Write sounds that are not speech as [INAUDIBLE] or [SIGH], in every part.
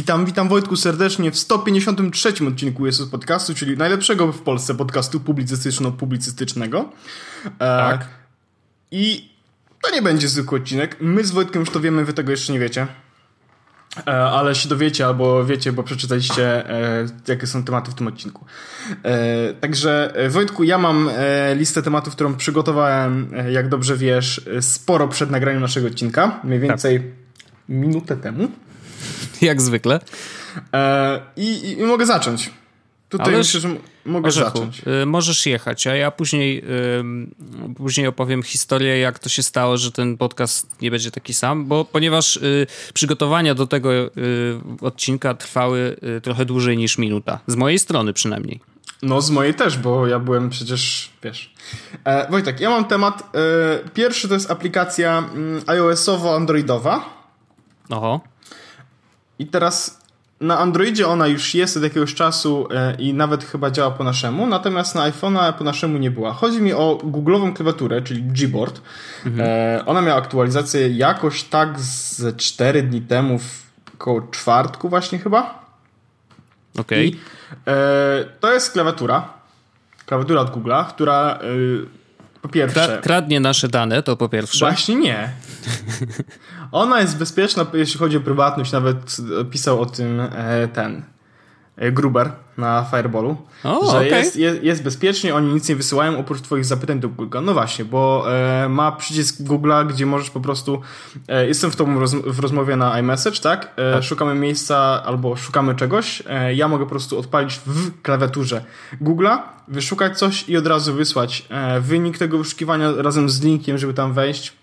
Witam, witam Wojtku serdecznie w 153 odcinku Jesus Podcastu, czyli najlepszego w Polsce podcastu publicystyczno-publicystycznego. E, tak. I to nie będzie zwykły odcinek. My z Wojtkiem już to wiemy, wy tego jeszcze nie wiecie. E, ale się dowiecie, albo wiecie, bo przeczytaliście, e, jakie są tematy w tym odcinku. E, także Wojtku, ja mam listę tematów, którą przygotowałem, jak dobrze wiesz, sporo przed nagraniem naszego odcinka. Mniej więcej tak. minutę temu. [LAUGHS] Jak zwykle. I, i, mogę zacząć. Tutaj Ależ myślę, że mogę Orzechu, zacząć. Y, możesz jechać, a ja później, y, później opowiem historię, jak to się stało, że ten podcast nie będzie taki sam, bo ponieważ y, przygotowania do tego y, odcinka trwały y, trochę dłużej niż minuta. Z mojej strony przynajmniej. No, z mojej też, bo ja byłem przecież, wiesz. E, Wojtek, ja mam temat. E, pierwszy to jest aplikacja mm, iOS-owo-androidowa. Oho. I teraz na Androidzie ona już jest od jakiegoś czasu e, i nawet chyba działa po naszemu, natomiast na iPhone'a po naszemu nie była. Chodzi mi o Google'ową klawiaturę, czyli Gboard. Mhm. E, ona miała aktualizację jakoś tak z 4 dni temu, w koło czwartku właśnie chyba. Okej. Okay. E, to jest klawiatura, klawiatura od Google'a, która po pierwsze... Kradnie nasze dane, to po pierwsze. Właśnie nie. [LAUGHS] Ona jest bezpieczna, jeśli chodzi o prywatność. Nawet pisał o tym e, ten e, Gruber na Fireballu, o, że okay. jest, jest, jest, bezpiecznie, oni nic nie wysyłają oprócz twoich zapytań do Google. No właśnie, bo e, ma przycisk Google'a, gdzie możesz po prostu e, jestem w tą roz, w rozmowie na iMessage, tak? E, tak? Szukamy miejsca albo szukamy czegoś. E, ja mogę po prostu odpalić w klawiaturze Google'a, wyszukać coś i od razu wysłać wynik tego wyszukiwania razem z linkiem, żeby tam wejść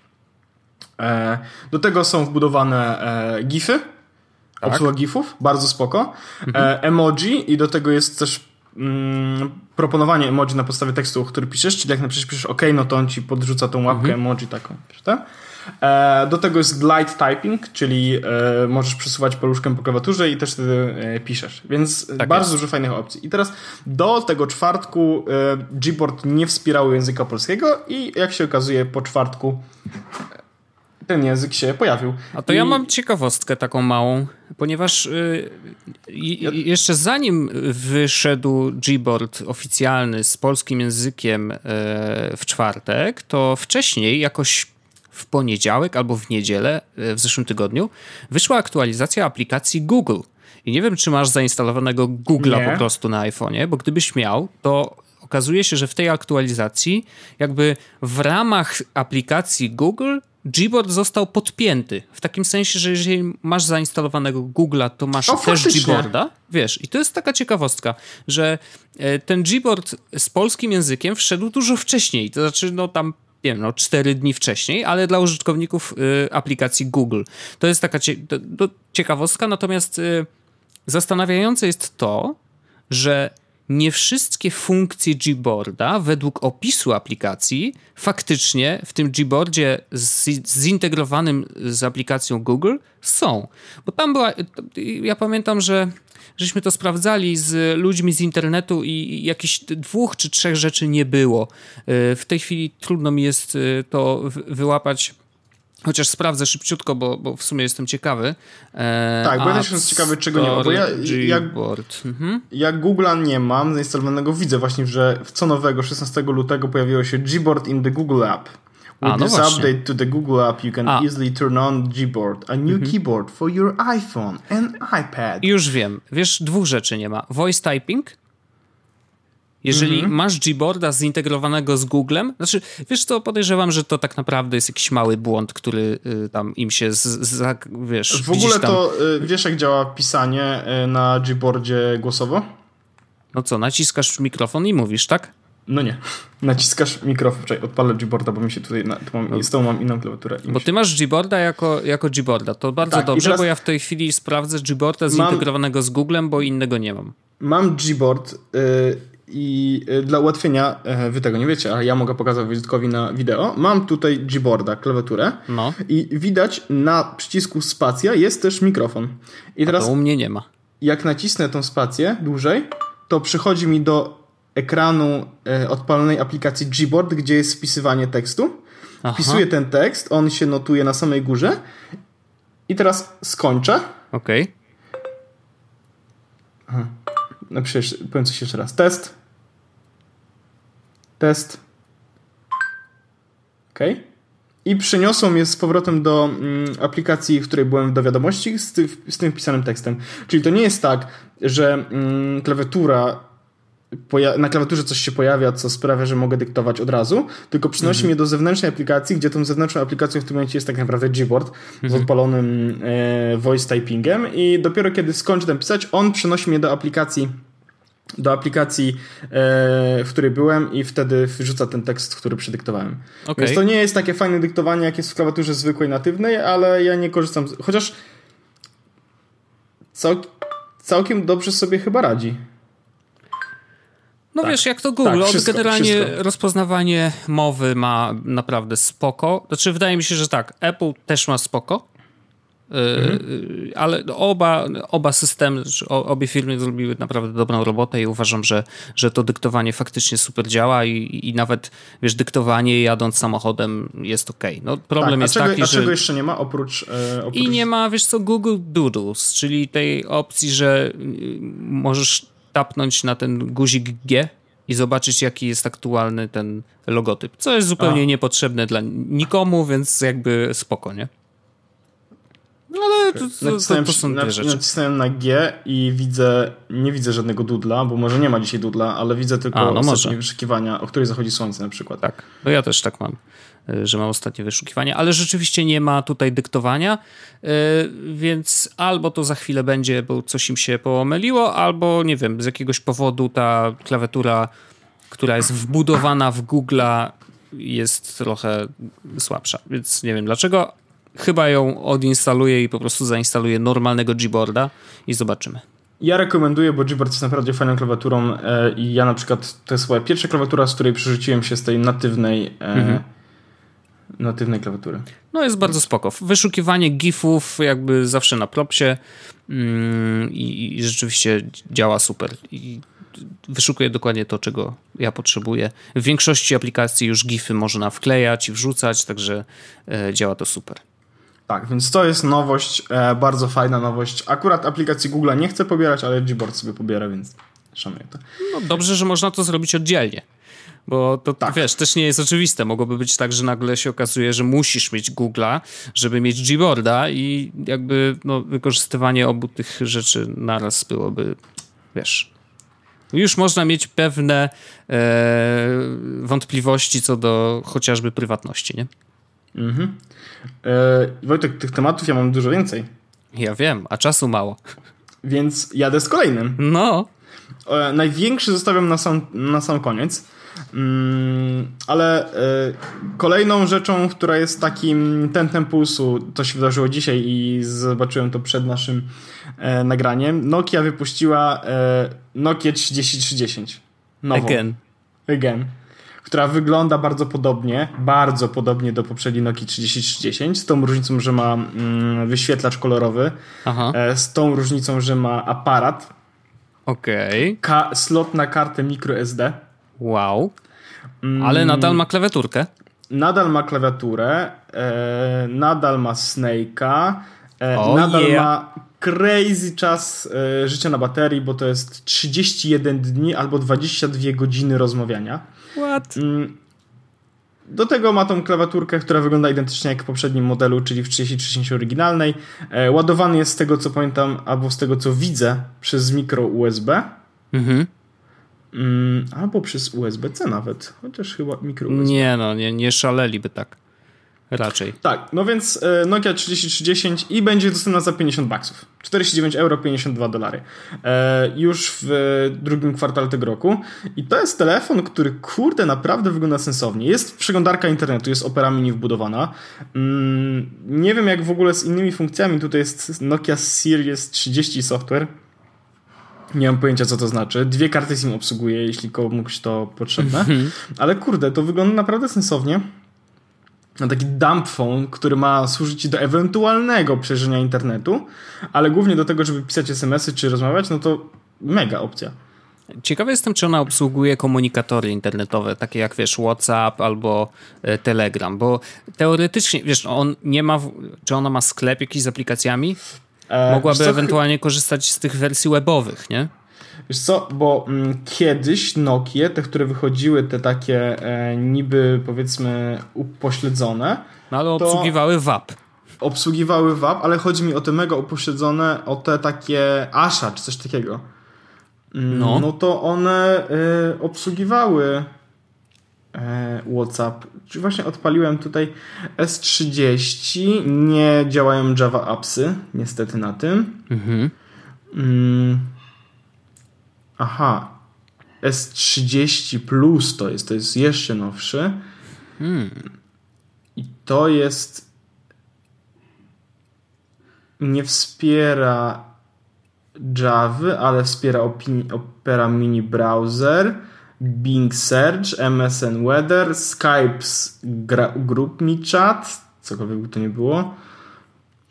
do tego są wbudowane e, GIFy, tak. obsługa GIFów, bardzo spoko. E, emoji i do tego jest też mm, proponowanie emoji na podstawie tekstu, który piszesz, czyli jak na przykład piszesz OK, no to on ci podrzuca tą łapkę mhm. emoji taką. Tak? Do tego jest glide typing, czyli możesz przesuwać paluszkiem po klawiaturze i też wtedy piszesz. Więc tak bardzo jest. dużo fajnych opcji. I teraz do tego czwartku Gboard nie wspierał języka polskiego i jak się okazuje po czwartku ten język się pojawił. A to I... ja mam ciekawostkę taką małą, ponieważ y, jeszcze zanim wyszedł Gboard oficjalny z polskim językiem y, w czwartek, to wcześniej jakoś w poniedziałek albo w niedzielę y, w zeszłym tygodniu wyszła aktualizacja aplikacji Google. I nie wiem, czy masz zainstalowanego Google'a po prostu na iPhone'ie, bo gdybyś miał, to okazuje się, że w tej aktualizacji jakby w ramach aplikacji Google Gboard został podpięty. W takim sensie, że jeżeli masz zainstalowanego Google'a, to masz o, też Gboarda. Wiesz, i to jest taka ciekawostka, że e, ten Gboard z polskim językiem wszedł dużo wcześniej. To znaczy, no tam nie wiem, no, 4 dni wcześniej, ale dla użytkowników y, aplikacji Google. To jest taka cie ciekawostka, natomiast y, zastanawiające jest to, że nie wszystkie funkcje Gboarda według opisu aplikacji faktycznie w tym Gboardzie zintegrowanym z aplikacją Google są. Bo tam była, ja pamiętam, że żeśmy to sprawdzali z ludźmi z internetu i jakichś dwóch czy trzech rzeczy nie było. E, w tej chwili trudno mi jest e, to wyłapać Chociaż sprawdzę szybciutko, bo, bo w sumie jestem ciekawy. E, tak, bo ja też jestem ciekawy, czego nie ma. Bo ja, jak, mhm. Google'a nie mam zainstalowanego, widzę właśnie, że w co nowego 16 lutego pojawiło się Gboard in the Google App. With a, no this właśnie. update to the Google App, you can a. easily turn on Gboard, a new mhm. keyboard for your iPhone and iPad. Już wiem. Wiesz, dwóch rzeczy nie ma. Voice typing jeżeli mhm. masz Gboarda zintegrowanego z Googlem, znaczy, wiesz co, podejrzewam, że to tak naprawdę jest jakiś mały błąd, który y, tam im się, z, z, wiesz... W ogóle to, y, wiesz jak działa pisanie y, na Gboardzie głosowo? No co, naciskasz mikrofon i mówisz, tak? No nie. Naciskasz mikrofon, czekaj, odpalę Gboarda, bo mi się tutaj, na, mam, z tą mam inną klawiaturę. Bo ty masz Gboarda jako, jako Gboarda, to bardzo tak, dobrze, teraz... bo ja w tej chwili sprawdzę Gboarda zintegrowanego mam... z Googlem, bo innego nie mam. Mam Gboard y, i e, dla ułatwienia, e, wy tego nie wiecie, ale ja mogę pokazać Wojtkowi na wideo. Mam tutaj Gboarda, klawiaturę no. i widać na przycisku spacja jest też mikrofon. I teraz A to u mnie nie ma. Jak nacisnę tą spację dłużej, to przychodzi mi do ekranu e, odpalonej aplikacji Gboard, gdzie jest wpisywanie tekstu. Aha. Wpisuję ten tekst, on się notuje na samej górze i teraz skończę. Okej. Okay. Napiszę, powiem coś jeszcze raz. Test. Test. OK. I przeniosą mnie z powrotem do mm, aplikacji, w której byłem do wiadomości z, ty, z tym wpisanym tekstem. Czyli to nie jest tak, że mm, klawiatura na klawiaturze coś się pojawia, co sprawia, że mogę dyktować od razu, tylko przynosi mhm. mnie do zewnętrznej aplikacji, gdzie tą zewnętrzną aplikacją w tym momencie jest tak naprawdę Gboard mhm. z odpalonym e, voice typingiem i dopiero kiedy skończę tam pisać, on przenosi mnie do aplikacji do aplikacji, e, w której byłem i wtedy wrzuca ten tekst, który przedyktowałem. Okay. Więc to nie jest takie fajne dyktowanie, jak jest w klawiaturze zwykłej, natywnej, ale ja nie korzystam, z... chociaż cał... całkiem dobrze sobie chyba radzi. No tak. wiesz, jak to Google, tak, wszystko, generalnie wszystko. rozpoznawanie mowy ma naprawdę spoko. Znaczy wydaje mi się, że tak, Apple też ma spoko, Mhm. Ale oba, oba systemy, obie firmy zrobiły naprawdę dobrą robotę i uważam, że, że to dyktowanie faktycznie super działa i, i nawet, wiesz, dyktowanie jadąc samochodem jest ok. No, problem tak, jest czego, taki, a że... czego jeszcze nie ma oprócz, e, oprócz... I nie ma, wiesz co, Google Doodles, czyli tej opcji, że y, możesz tapnąć na ten guzik G i zobaczyć, jaki jest aktualny ten logotyp, co jest zupełnie a. niepotrzebne dla nikomu, więc jakby spoko, nie? No ale to, to, to, są dwie rzeczy. Nacisnąłem na G i widzę, nie widzę żadnego dudla, bo może nie ma dzisiaj dudla, ale widzę tylko A, no wyszukiwania, o której zachodzi słońce na przykład. Tak, no ja też tak mam, że mam ostatnie wyszukiwanie, ale rzeczywiście nie ma tutaj dyktowania, y, więc albo to za chwilę będzie, bo coś im się pomyliło, albo nie wiem, z jakiegoś powodu ta klawiatura, która jest wbudowana w Google'a jest trochę słabsza, więc nie wiem dlaczego, chyba ją odinstaluję i po prostu zainstaluję normalnego Gboarda i zobaczymy. Ja rekomenduję, bo Gboard jest naprawdę fajną klawiaturą e, i ja na przykład, to jest moja pierwsza klawiatura, z której przerzuciłem się z tej natywnej e, mhm. Natywnej klawiatury. No jest bardzo spoko. Wyszukiwanie gifów jakby zawsze na propsie mm, i, i rzeczywiście działa super. I wyszukuje dokładnie to, czego ja potrzebuję. W większości aplikacji już gify można wklejać i wrzucać, także e, działa to super. Tak, więc to jest nowość, e, bardzo fajna nowość. Akurat aplikacji Google nie chcę pobierać, ale Gboard sobie pobiera, więc szanuję to. No dobrze, że można to zrobić oddzielnie. Bo to, tak. wiesz, też nie jest oczywiste. Mogłoby być tak, że nagle się okazuje, że musisz mieć Google'a, żeby mieć Gboarda i jakby no, wykorzystywanie obu tych rzeczy naraz byłoby, wiesz... Już można mieć pewne e, wątpliwości co do chociażby prywatności, nie? Mhm. E, Wojtek, tych tematów ja mam dużo więcej. Ja wiem, a czasu mało. Więc jadę z kolejnym. No. E, największy zostawiam na sam, na sam koniec. Mm, ale e, kolejną rzeczą, która jest takim tentem pulsu, to się wydarzyło dzisiaj i zobaczyłem to przed naszym e, nagraniem. Nokia wypuściła e, Nokia 3030. Nową. Again. Again która wygląda bardzo podobnie, bardzo podobnie do poprzedniej Nokia 3030, z tą różnicą, że ma mm, wyświetlacz kolorowy, Aha. E, z tą różnicą, że ma aparat. Okej. Okay. slot na kartę microSD. Wow. Mm, Ale nadal ma klawiaturkę. Nadal ma klawiaturę, e, nadal ma Snake'a, e, oh nadal yeah. ma crazy czas e, życia na baterii, bo to jest 31 dni albo 22 godziny rozmawiania. What? Mm, do tego ma tą klawiaturkę, która wygląda identycznie jak w poprzednim modelu, czyli w 33 oryginalnej. E, ładowany jest z tego co pamiętam, albo z tego co widzę, przez mikro USB. Mhm. Mm, albo przez USB-C nawet, chociaż chyba mikro USB. Nie no, nie, nie szaleliby tak. Raczej. Tak, no więc e, Nokia 3310 i będzie dostępna za 50 baksów. 49 euro, 52 dolary. E, już w drugim kwartale tego roku. I to jest telefon, który kurde naprawdę wygląda sensownie. Jest przeglądarka internetu, jest Opera Mini wbudowana. Mm, nie wiem jak w ogóle z innymi funkcjami. Tutaj jest Nokia Series 30 software. Nie mam pojęcia, co to znaczy. Dwie karty SIM obsługuje, jeśli komuś to potrzebne. Mhm. Ale kurde, to wygląda naprawdę sensownie na taki dump phone, który ma służyć do ewentualnego przeżycia internetu, ale głównie do tego, żeby pisać smsy czy rozmawiać, no to mega opcja. Ciekawy jestem, czy ona obsługuje komunikatory internetowe, takie jak wiesz, WhatsApp albo e, Telegram, bo teoretycznie, wiesz, on nie ma, czy ona ma sklep jakiś z aplikacjami? E, Mogłaby co, ewentualnie korzystać z tych wersji webowych, nie? Wiesz co, bo mm, kiedyś Nokie, te, które wychodziły, te takie e, niby powiedzmy upośledzone. No ale obsługiwały WAP. Obsługiwały WAP, ale chodzi mi o te mega upośledzone, o te takie Asha czy coś takiego. Mm, no. no to one y, obsługiwały WhatsApp. Czyli właśnie odpaliłem tutaj S30. Nie działają Java Appsy, niestety na tym. Mhm. Mm. Aha. S30 Plus to jest, to jest jeszcze nowszy. Hmm. I to jest. Nie wspiera Java, ale wspiera Opera Mini Browser, Bing Search, MSN Weather, Skype's Group Me Chat, cokolwiek by to nie było.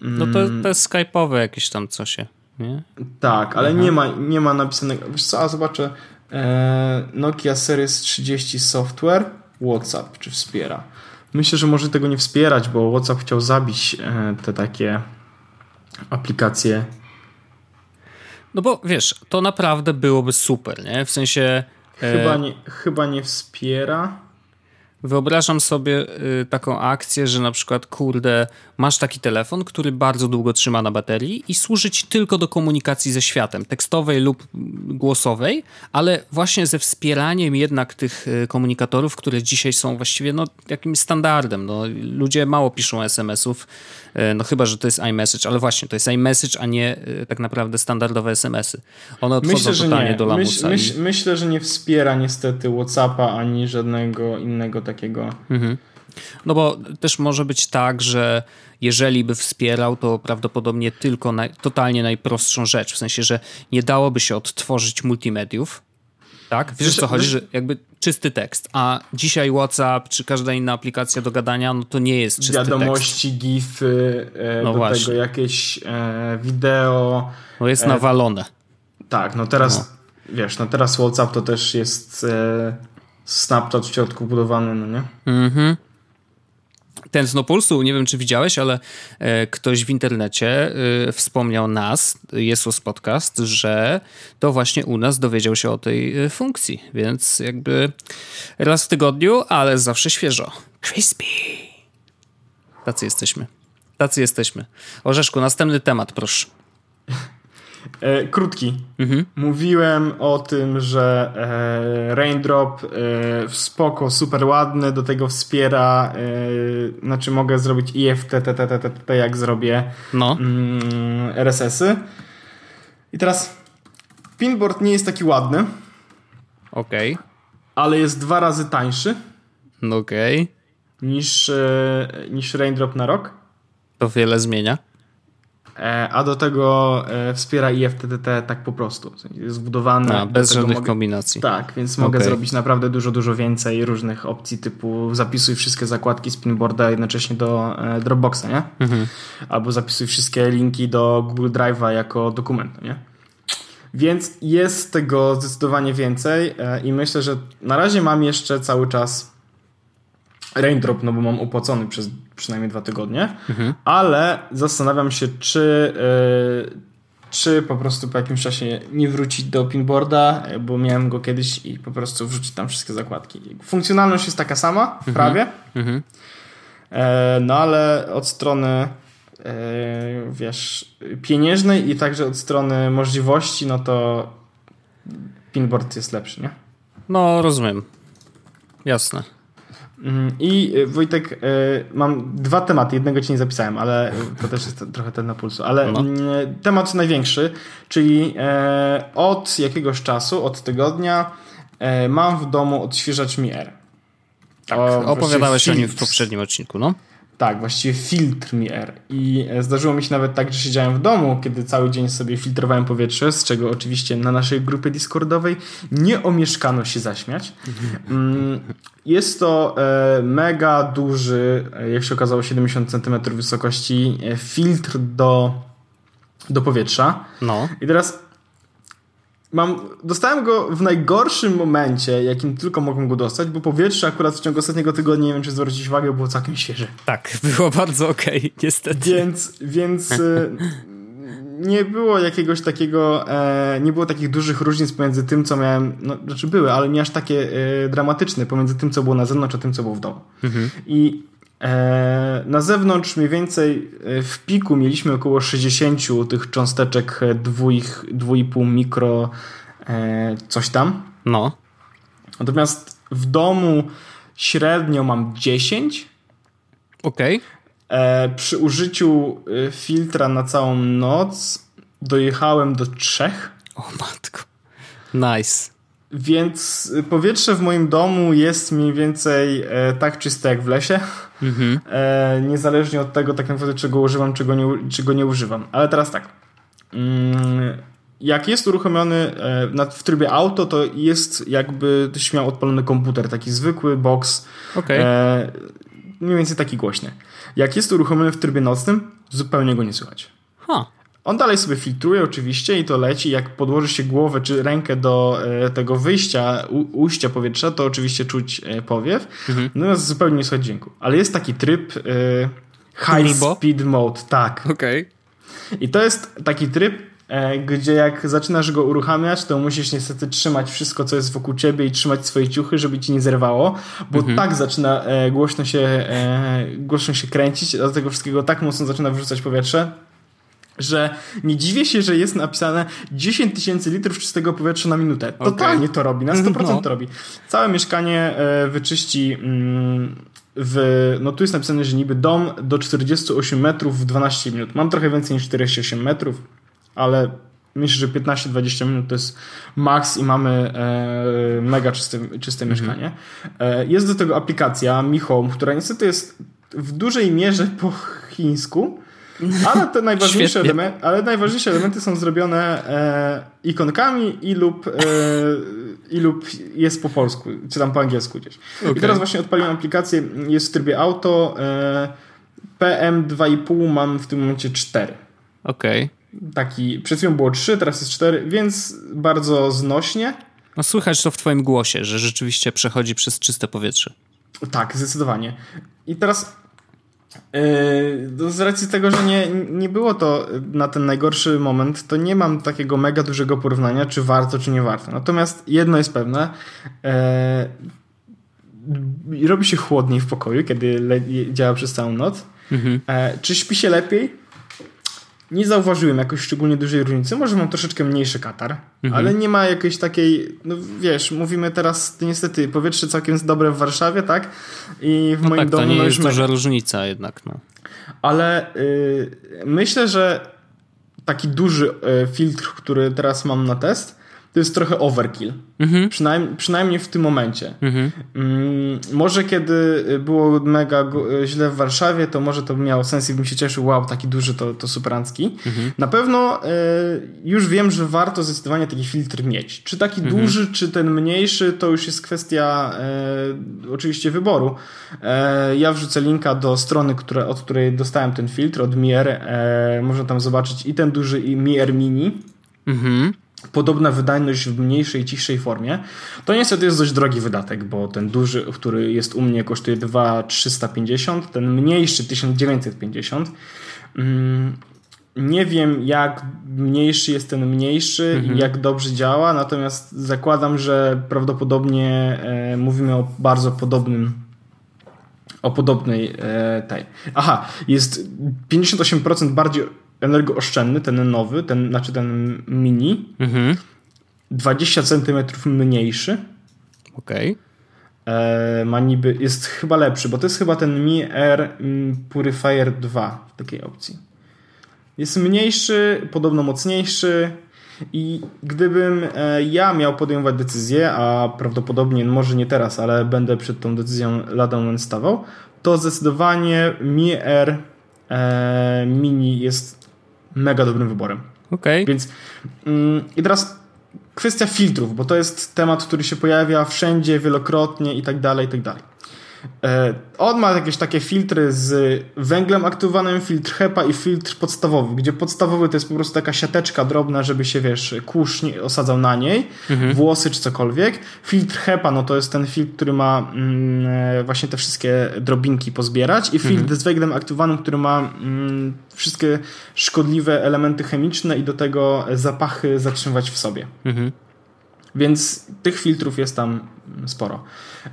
No to, mm. to jest Skype'owe jakieś tam coś, nie? Tak, ale nie ma, nie ma napisanego. Wiesz co, a zobaczę. E, Nokia Series 30 Software, WhatsApp, czy wspiera. Myślę, że może tego nie wspierać, bo WhatsApp chciał zabić e, te takie aplikacje no bo wiesz, to naprawdę byłoby super, nie? W sensie. Chyba e, nie, chyba nie wspiera. Wyobrażam sobie y, taką akcję, że na przykład, kurde, masz taki telefon, który bardzo długo trzyma na baterii i służy ci tylko do komunikacji ze światem, tekstowej lub głosowej, ale właśnie ze wspieraniem jednak tych y, komunikatorów, które dzisiaj są właściwie no, jakimś standardem. No, ludzie mało piszą SMS-ów, no chyba, że to jest iMessage, ale właśnie, to jest iMessage, a nie tak naprawdę standardowe SMS-y. One odchodzą myślę, totalnie nie. do lamusa. Myśl, myśl, myślę, że nie wspiera niestety WhatsAppa ani żadnego innego takiego. Mhm. No bo też może być tak, że jeżeli by wspierał, to prawdopodobnie tylko naj, totalnie najprostszą rzecz, w sensie, że nie dałoby się odtworzyć multimediów, tak? Wiesz, wiesz co chodzi, że jakby czysty tekst, a dzisiaj WhatsApp czy każda inna aplikacja do gadania, no to nie jest czysty Wiadomości, tekst. gify, e, no do właśnie. tego jakieś e, wideo. No jest e, nawalone. Tak, no teraz, no. wiesz, no teraz WhatsApp to też jest e, Snapchat w środku budowany, no nie? Mhm. Tętno Pulsu, nie wiem czy widziałeś, ale e, ktoś w internecie e, wspomniał nas, Jesus Podcast, że to właśnie u nas dowiedział się o tej e, funkcji, więc jakby raz w tygodniu, ale zawsze świeżo. Crispy. Tacy jesteśmy. Tacy jesteśmy. Orzeszku, następny temat, proszę. [LAUGHS] E, krótki. Mhm. Mówiłem o tym, że e, Raindrop e, spoko, super ładny, do tego wspiera, e, znaczy mogę zrobić IFT, jak zrobię no. mm, RSS-y. I teraz pinboard nie jest taki ładny. Okej. Okay. Ale jest dwa razy tańszy. Okej. Okay. Niż, e, niż Raindrop na rok. To wiele zmienia. E, a do tego e, wspiera IFTTT tak po prostu. Jest zbudowany. A, bez żadnych mogę, kombinacji. Tak, więc mogę okay. zrobić naprawdę dużo, dużo więcej różnych opcji typu zapisuj wszystkie zakładki Spinboarda jednocześnie do e, Dropboxa, nie? Mhm. Albo zapisuj wszystkie linki do Google Drive'a jako dokument, nie? Więc jest tego zdecydowanie więcej i myślę, że na razie mam jeszcze cały czas Raindrop, no bo mam opłacony przez przynajmniej dwa tygodnie, mhm. ale zastanawiam się, czy, yy, czy po prostu po jakimś czasie nie wrócić do pinboarda, bo miałem go kiedyś i po prostu wrzucić tam wszystkie zakładki. Funkcjonalność jest taka sama, mhm. prawie, mhm. E, no ale od strony e, wiesz, pieniężnej i także od strony możliwości, no to pinboard jest lepszy, nie? No, rozumiem. Jasne. Mhm. I y, Wojtek, y, mam dwa tematy. Jednego ci nie zapisałem, ale to też jest trochę ten na pulsu. Ale no. Mm, temat największy, czyli e, od jakiegoś czasu, od tygodnia, e, mam w domu odświeżacz Mi Air. Tak, o, opowiadałeś o nim w poprzednim odcinku, no? Tak, właściwie filtr mi air. I e, zdarzyło mi się nawet tak, że siedziałem w domu, kiedy cały dzień sobie filtrowałem powietrze, z czego oczywiście na naszej grupie Discordowej nie omieszkano się zaśmiać. Mm, jest to e, mega duży, e, jak się okazało 70 cm wysokości, filtr do, do powietrza. No. I teraz Mam, dostałem go w najgorszym momencie, jakim tylko mogłem go dostać, bo powietrze akurat w ciągu ostatniego tygodnia, nie wiem czy zwrócić uwagę, było całkiem świeże. Tak, [LAUGHS] było bardzo okej, okay, niestety. Więc, więc [LAUGHS] y, nie było jakiegoś takiego, e, nie było takich dużych różnic pomiędzy tym, co miałem, no, znaczy były, ale nie aż takie e, dramatyczne pomiędzy tym, co było na zewnątrz, a tym, co było w domu. Mhm. I na zewnątrz mniej więcej e, w piku mieliśmy około 60 tych cząsteczek 2,5 mikro e, coś tam. No. Natomiast w domu średnio mam 10. Okej. Okay. E, przy użyciu e, filtra na całą noc dojechałem do trzech. O matko. Nice. Więc powietrze w moim domu jest mniej więcej e, tak czyste jak w lesie. Mhm. E, niezależnie od tego tak naprawdę czego używam, czego nie, czego nie używam. Ale teraz tak. Mm, jak jest uruchomiony e, w trybie auto, to jest jakby miał odpalony komputer, taki zwykły box. Okay. E, mniej więcej taki głośny. Jak jest uruchomiony w trybie nocnym, zupełnie go nie słychać. Huh. On dalej sobie filtruje oczywiście i to leci. Jak podłoży się głowę czy rękę do e, tego wyjścia, u, ujścia powietrza, to oczywiście czuć e, powiew. Mhm. Natomiast zupełnie nie słychać dźwięku. Ale jest taki tryb e, high speed mode. Tak. Okej. Okay. I to jest taki tryb, gdzie jak zaczynasz go uruchamiać, to musisz niestety trzymać wszystko, co jest wokół ciebie i trzymać swoje ciuchy, żeby ci nie zerwało, bo mhm. tak zaczyna głośno się, głośno się kręcić, do tego wszystkiego tak mocno zaczyna wyrzucać powietrze, że nie dziwię się, że jest napisane 10 tysięcy litrów czystego powietrza na minutę. Totalnie okay. to robi, na 100% no. to robi. Całe mieszkanie wyczyści mm, w, no tu jest napisane, że niby dom do 48 metrów w 12 minut. Mam trochę więcej niż 48 metrów ale myślę, że 15-20 minut to jest maks i mamy e, mega czyste, czyste mhm. mieszkanie. E, jest do tego aplikacja Mi Home, która niestety jest w dużej mierze po chińsku, ale te najważniejsze, elementy, ale najważniejsze elementy są zrobione e, ikonkami i lub, e, i lub jest po polsku, czy tam po angielsku gdzieś. Okay. I teraz właśnie odpaliłem aplikację, jest w trybie auto, e, PM2,5 mam w tym momencie 4. Okej. Okay taki, przed chwilą było 3, teraz jest 4, więc bardzo znośnie. No słychać to w twoim głosie, że rzeczywiście przechodzi przez czyste powietrze. Tak, zdecydowanie. I teraz z racji tego, że nie, nie było to na ten najgorszy moment, to nie mam takiego mega dużego porównania, czy warto, czy nie warto. Natomiast jedno jest pewne, yy, robi się chłodniej w pokoju, kiedy działa przez całą noc. Mhm. Yy, czy śpi się lepiej? Nie zauważyłem jakoś szczególnie dużej różnicy. Może mam troszeczkę mniejszy katar, mhm. ale nie ma jakiejś takiej, no wiesz, mówimy teraz niestety powietrze całkiem jest dobre w Warszawie, tak? I w no moim tak, domu to nie no jest duża różnica jednak, no. Ale y, myślę, że taki duży y, filtr, który teraz mam na test, to jest trochę overkill. Mhm. Przynajmniej, przynajmniej w tym momencie. Mhm. Mm, może kiedy było mega źle w Warszawie, to może to miało sens i bym się cieszył, wow, taki duży to, to superancki. Mhm. Na pewno y, już wiem, że warto zdecydowanie taki filtr mieć. Czy taki mhm. duży, czy ten mniejszy, to już jest kwestia y, oczywiście wyboru. Y, ja wrzucę linka do strony, które, od której dostałem ten filtr, od Mier. można tam zobaczyć i ten duży, i Mier Mini. Mhm podobna wydajność w mniejszej, cichszej formie. To niestety jest dość drogi wydatek, bo ten duży, który jest u mnie kosztuje 2,350, ten mniejszy 1950. Mm, nie wiem, jak mniejszy jest ten mniejszy mhm. i jak dobrze działa, natomiast zakładam, że prawdopodobnie e, mówimy o bardzo podobnym o podobnej e, tej. Aha, jest 58% bardziej energooszczędny, ten nowy, ten, znaczy ten mini, mhm. 20 cm mniejszy. Okej. Okay. E, ma niby, jest chyba lepszy, bo to jest chyba ten Mi Air Purifier 2 w takiej opcji. Jest mniejszy, podobno mocniejszy i gdybym e, ja miał podejmować decyzję, a prawdopodobnie może nie teraz, ale będę przed tą decyzją lada moment stawał, to zdecydowanie Mi Air e, Mini jest mega dobrym wyborem. Okej. Okay. Więc mm, i teraz kwestia filtrów, bo to jest temat, który się pojawia wszędzie, wielokrotnie i tak dalej, i tak dalej. E, on ma jakieś takie filtry z węglem aktywowanym, filtr HEPA i filtr podstawowy, gdzie podstawowy to jest po prostu taka siateczka drobna, żeby się, wiesz, kurz nie osadzał na niej, mhm. włosy czy cokolwiek. Filtr HEPA, no to jest ten filtr, który ma mm, e, właśnie te wszystkie drobinki pozbierać i filtr mhm. z węglem aktywowanym, który ma mm, wszystkie szkodliwe elementy chemiczne i do tego zapachy zatrzymywać w sobie. Mhm. Więc tych filtrów jest tam sporo.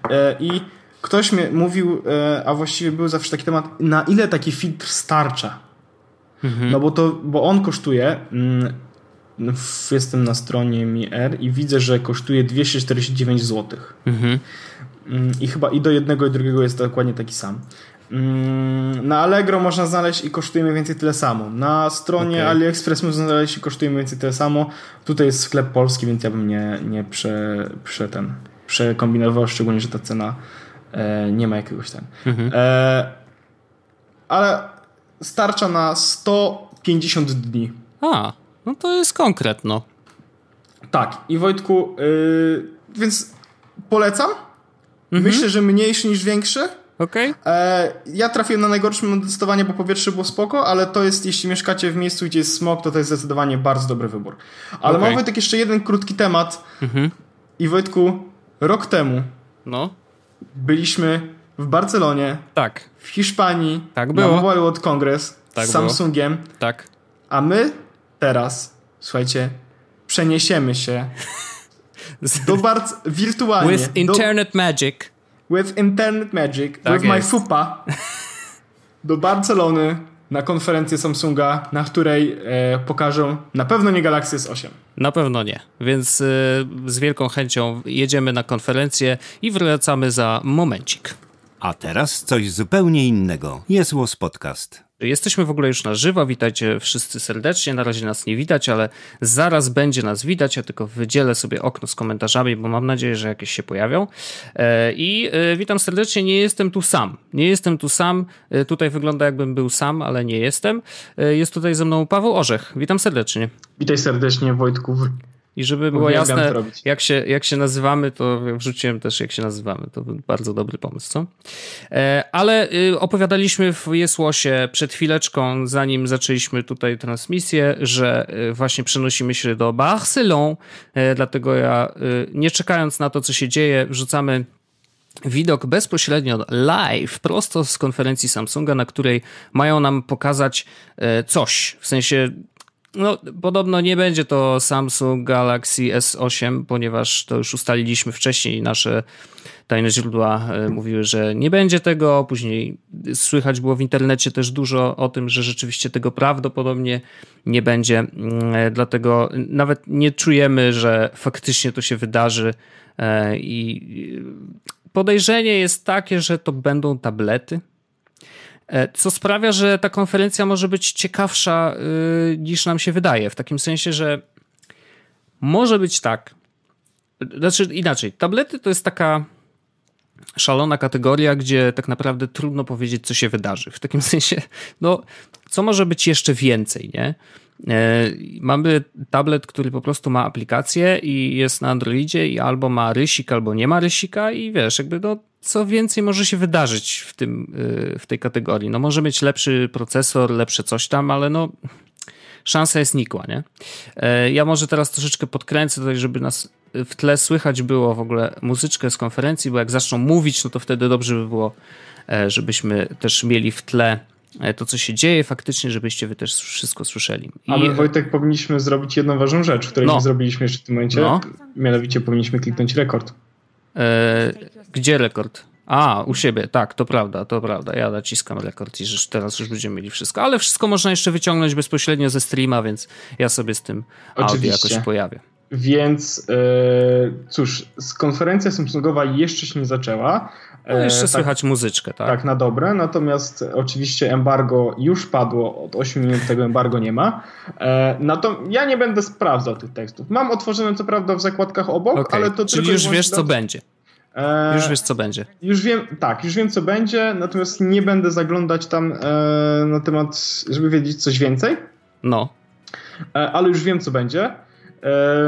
E, I ktoś mi mówił, e, a właściwie był zawsze taki temat, na ile taki filtr starcza? Mhm. No bo to, bo on kosztuje, mm, jestem na stronie MiR i widzę, że kosztuje 249 zł. Mhm. Mm, I chyba i do jednego i drugiego jest dokładnie taki sam. Mm, na Allegro można znaleźć i kosztuje mniej więcej tyle samo. Na stronie okay. AliExpress można znaleźć i kosztuje mniej więcej tyle samo. Tutaj jest sklep polski, więc ja bym nie, nie prze, prze ten, przekombinował, szczególnie, że ta cena nie ma jakiegoś ten. Mhm. E, ale starcza na 150 dni. A, no to jest konkretno. Tak. I Wojtku, yy, więc polecam. Mhm. Myślę, że mniejszy niż większy Okay. E, ja trafiłem na najgorsze testowanie, bo powietrze było spoko, ale to jest, jeśli mieszkacie w miejscu, gdzie jest smog, to to jest zdecydowanie bardzo dobry wybór. Ale okay. mam Wojtek jeszcze jeden krótki temat. Mhm. I Wojtku, rok temu no. Byliśmy w Barcelonie. Tak. W Hiszpanii. Tak było. Na Mobile World Congress tak z Samsungiem. Było. Tak. A my teraz, słuchajcie, przeniesiemy się [LAUGHS] do bardzo wirtualnie. With Internet do... Magic with Internet Magic, tak with jest. my fupa do Barcelony na konferencję Samsunga, na której e, pokażą na pewno nie Galaxy S8. Na pewno nie, więc e, z wielką chęcią jedziemy na konferencję i wracamy za momencik. A teraz coś zupełnie innego. Jest Podcast. Jesteśmy w ogóle już na żywo, witajcie wszyscy serdecznie. Na razie nas nie widać, ale zaraz będzie nas widać. Ja tylko wydzielę sobie okno z komentarzami, bo mam nadzieję, że jakieś się pojawią. E, I e, witam serdecznie, nie jestem tu sam. Nie jestem tu sam. E, tutaj wygląda jakbym był sam, ale nie jestem. Jest tutaj ze mną Paweł Orzech. Witam serdecznie. Witaj serdecznie Wojtku. I żeby było jasne, jak się, jak się nazywamy, to wrzuciłem też, jak się nazywamy. To był bardzo dobry pomysł, co? E, ale y, opowiadaliśmy w Jesłosie przed chwileczką, zanim zaczęliśmy tutaj transmisję, że y, właśnie przenosimy się do Barcelony. E, dlatego ja, y, nie czekając na to, co się dzieje, wrzucamy widok bezpośrednio live, prosto z konferencji Samsunga, na której mają nam pokazać e, coś. W sensie no, podobno nie będzie to Samsung Galaxy S8, ponieważ to już ustaliliśmy wcześniej. Nasze tajne źródła e, mówiły, że nie będzie tego. Później słychać było w internecie też dużo o tym, że rzeczywiście tego prawdopodobnie nie będzie. Mm, e, dlatego nawet nie czujemy, że faktycznie to się wydarzy. E, I podejrzenie jest takie, że to będą tablety co sprawia, że ta konferencja może być ciekawsza y, niż nam się wydaje. W takim sensie, że może być tak. Znaczy inaczej, tablety to jest taka szalona kategoria, gdzie tak naprawdę trudno powiedzieć, co się wydarzy. W takim [LAUGHS] sensie, no, co może być jeszcze więcej, nie? E, mamy tablet, który po prostu ma aplikację i jest na Androidzie i albo ma rysik, albo nie ma rysika i wiesz, jakby no, co więcej może się wydarzyć w, tym, y, w tej kategorii. No może mieć lepszy procesor, lepsze coś tam, ale no szansa jest nikła, nie? E, ja może teraz troszeczkę podkręcę tutaj, żeby nas w tle słychać było w ogóle muzyczkę z konferencji, bo jak zaczną mówić, no to wtedy dobrze by było, e, żebyśmy też mieli w tle e, to, co się dzieje faktycznie, żebyście wy też wszystko słyszeli. I... Ale Wojtek, powinniśmy zrobić jedną ważną rzecz, której no. nie zrobiliśmy jeszcze w tym momencie. No. Mianowicie powinniśmy kliknąć rekord. E, gdzie rekord? A, u siebie, tak, to prawda, to prawda. Ja naciskam rekord i że teraz już będziemy mieli wszystko. Ale wszystko można jeszcze wyciągnąć bezpośrednio ze streama, więc ja sobie z tym audio jakoś pojawię. Więc yy, cóż, konferencja Samsungowa jeszcze się nie zaczęła. No jeszcze tak, słychać muzyczkę, tak? Tak, na dobre. Natomiast oczywiście embargo już padło, od 8 minut tego embargo nie ma. E, to ja nie będę sprawdzał tych tekstów. Mam otworzone co prawda w zakładkach obok, okay. ale to Czyli tylko już wiesz, co będzie. E, już wiesz, co będzie. Już wiem, tak, już wiem, co będzie, natomiast nie będę zaglądać tam e, na temat, żeby wiedzieć coś więcej. No. E, ale już wiem, co będzie.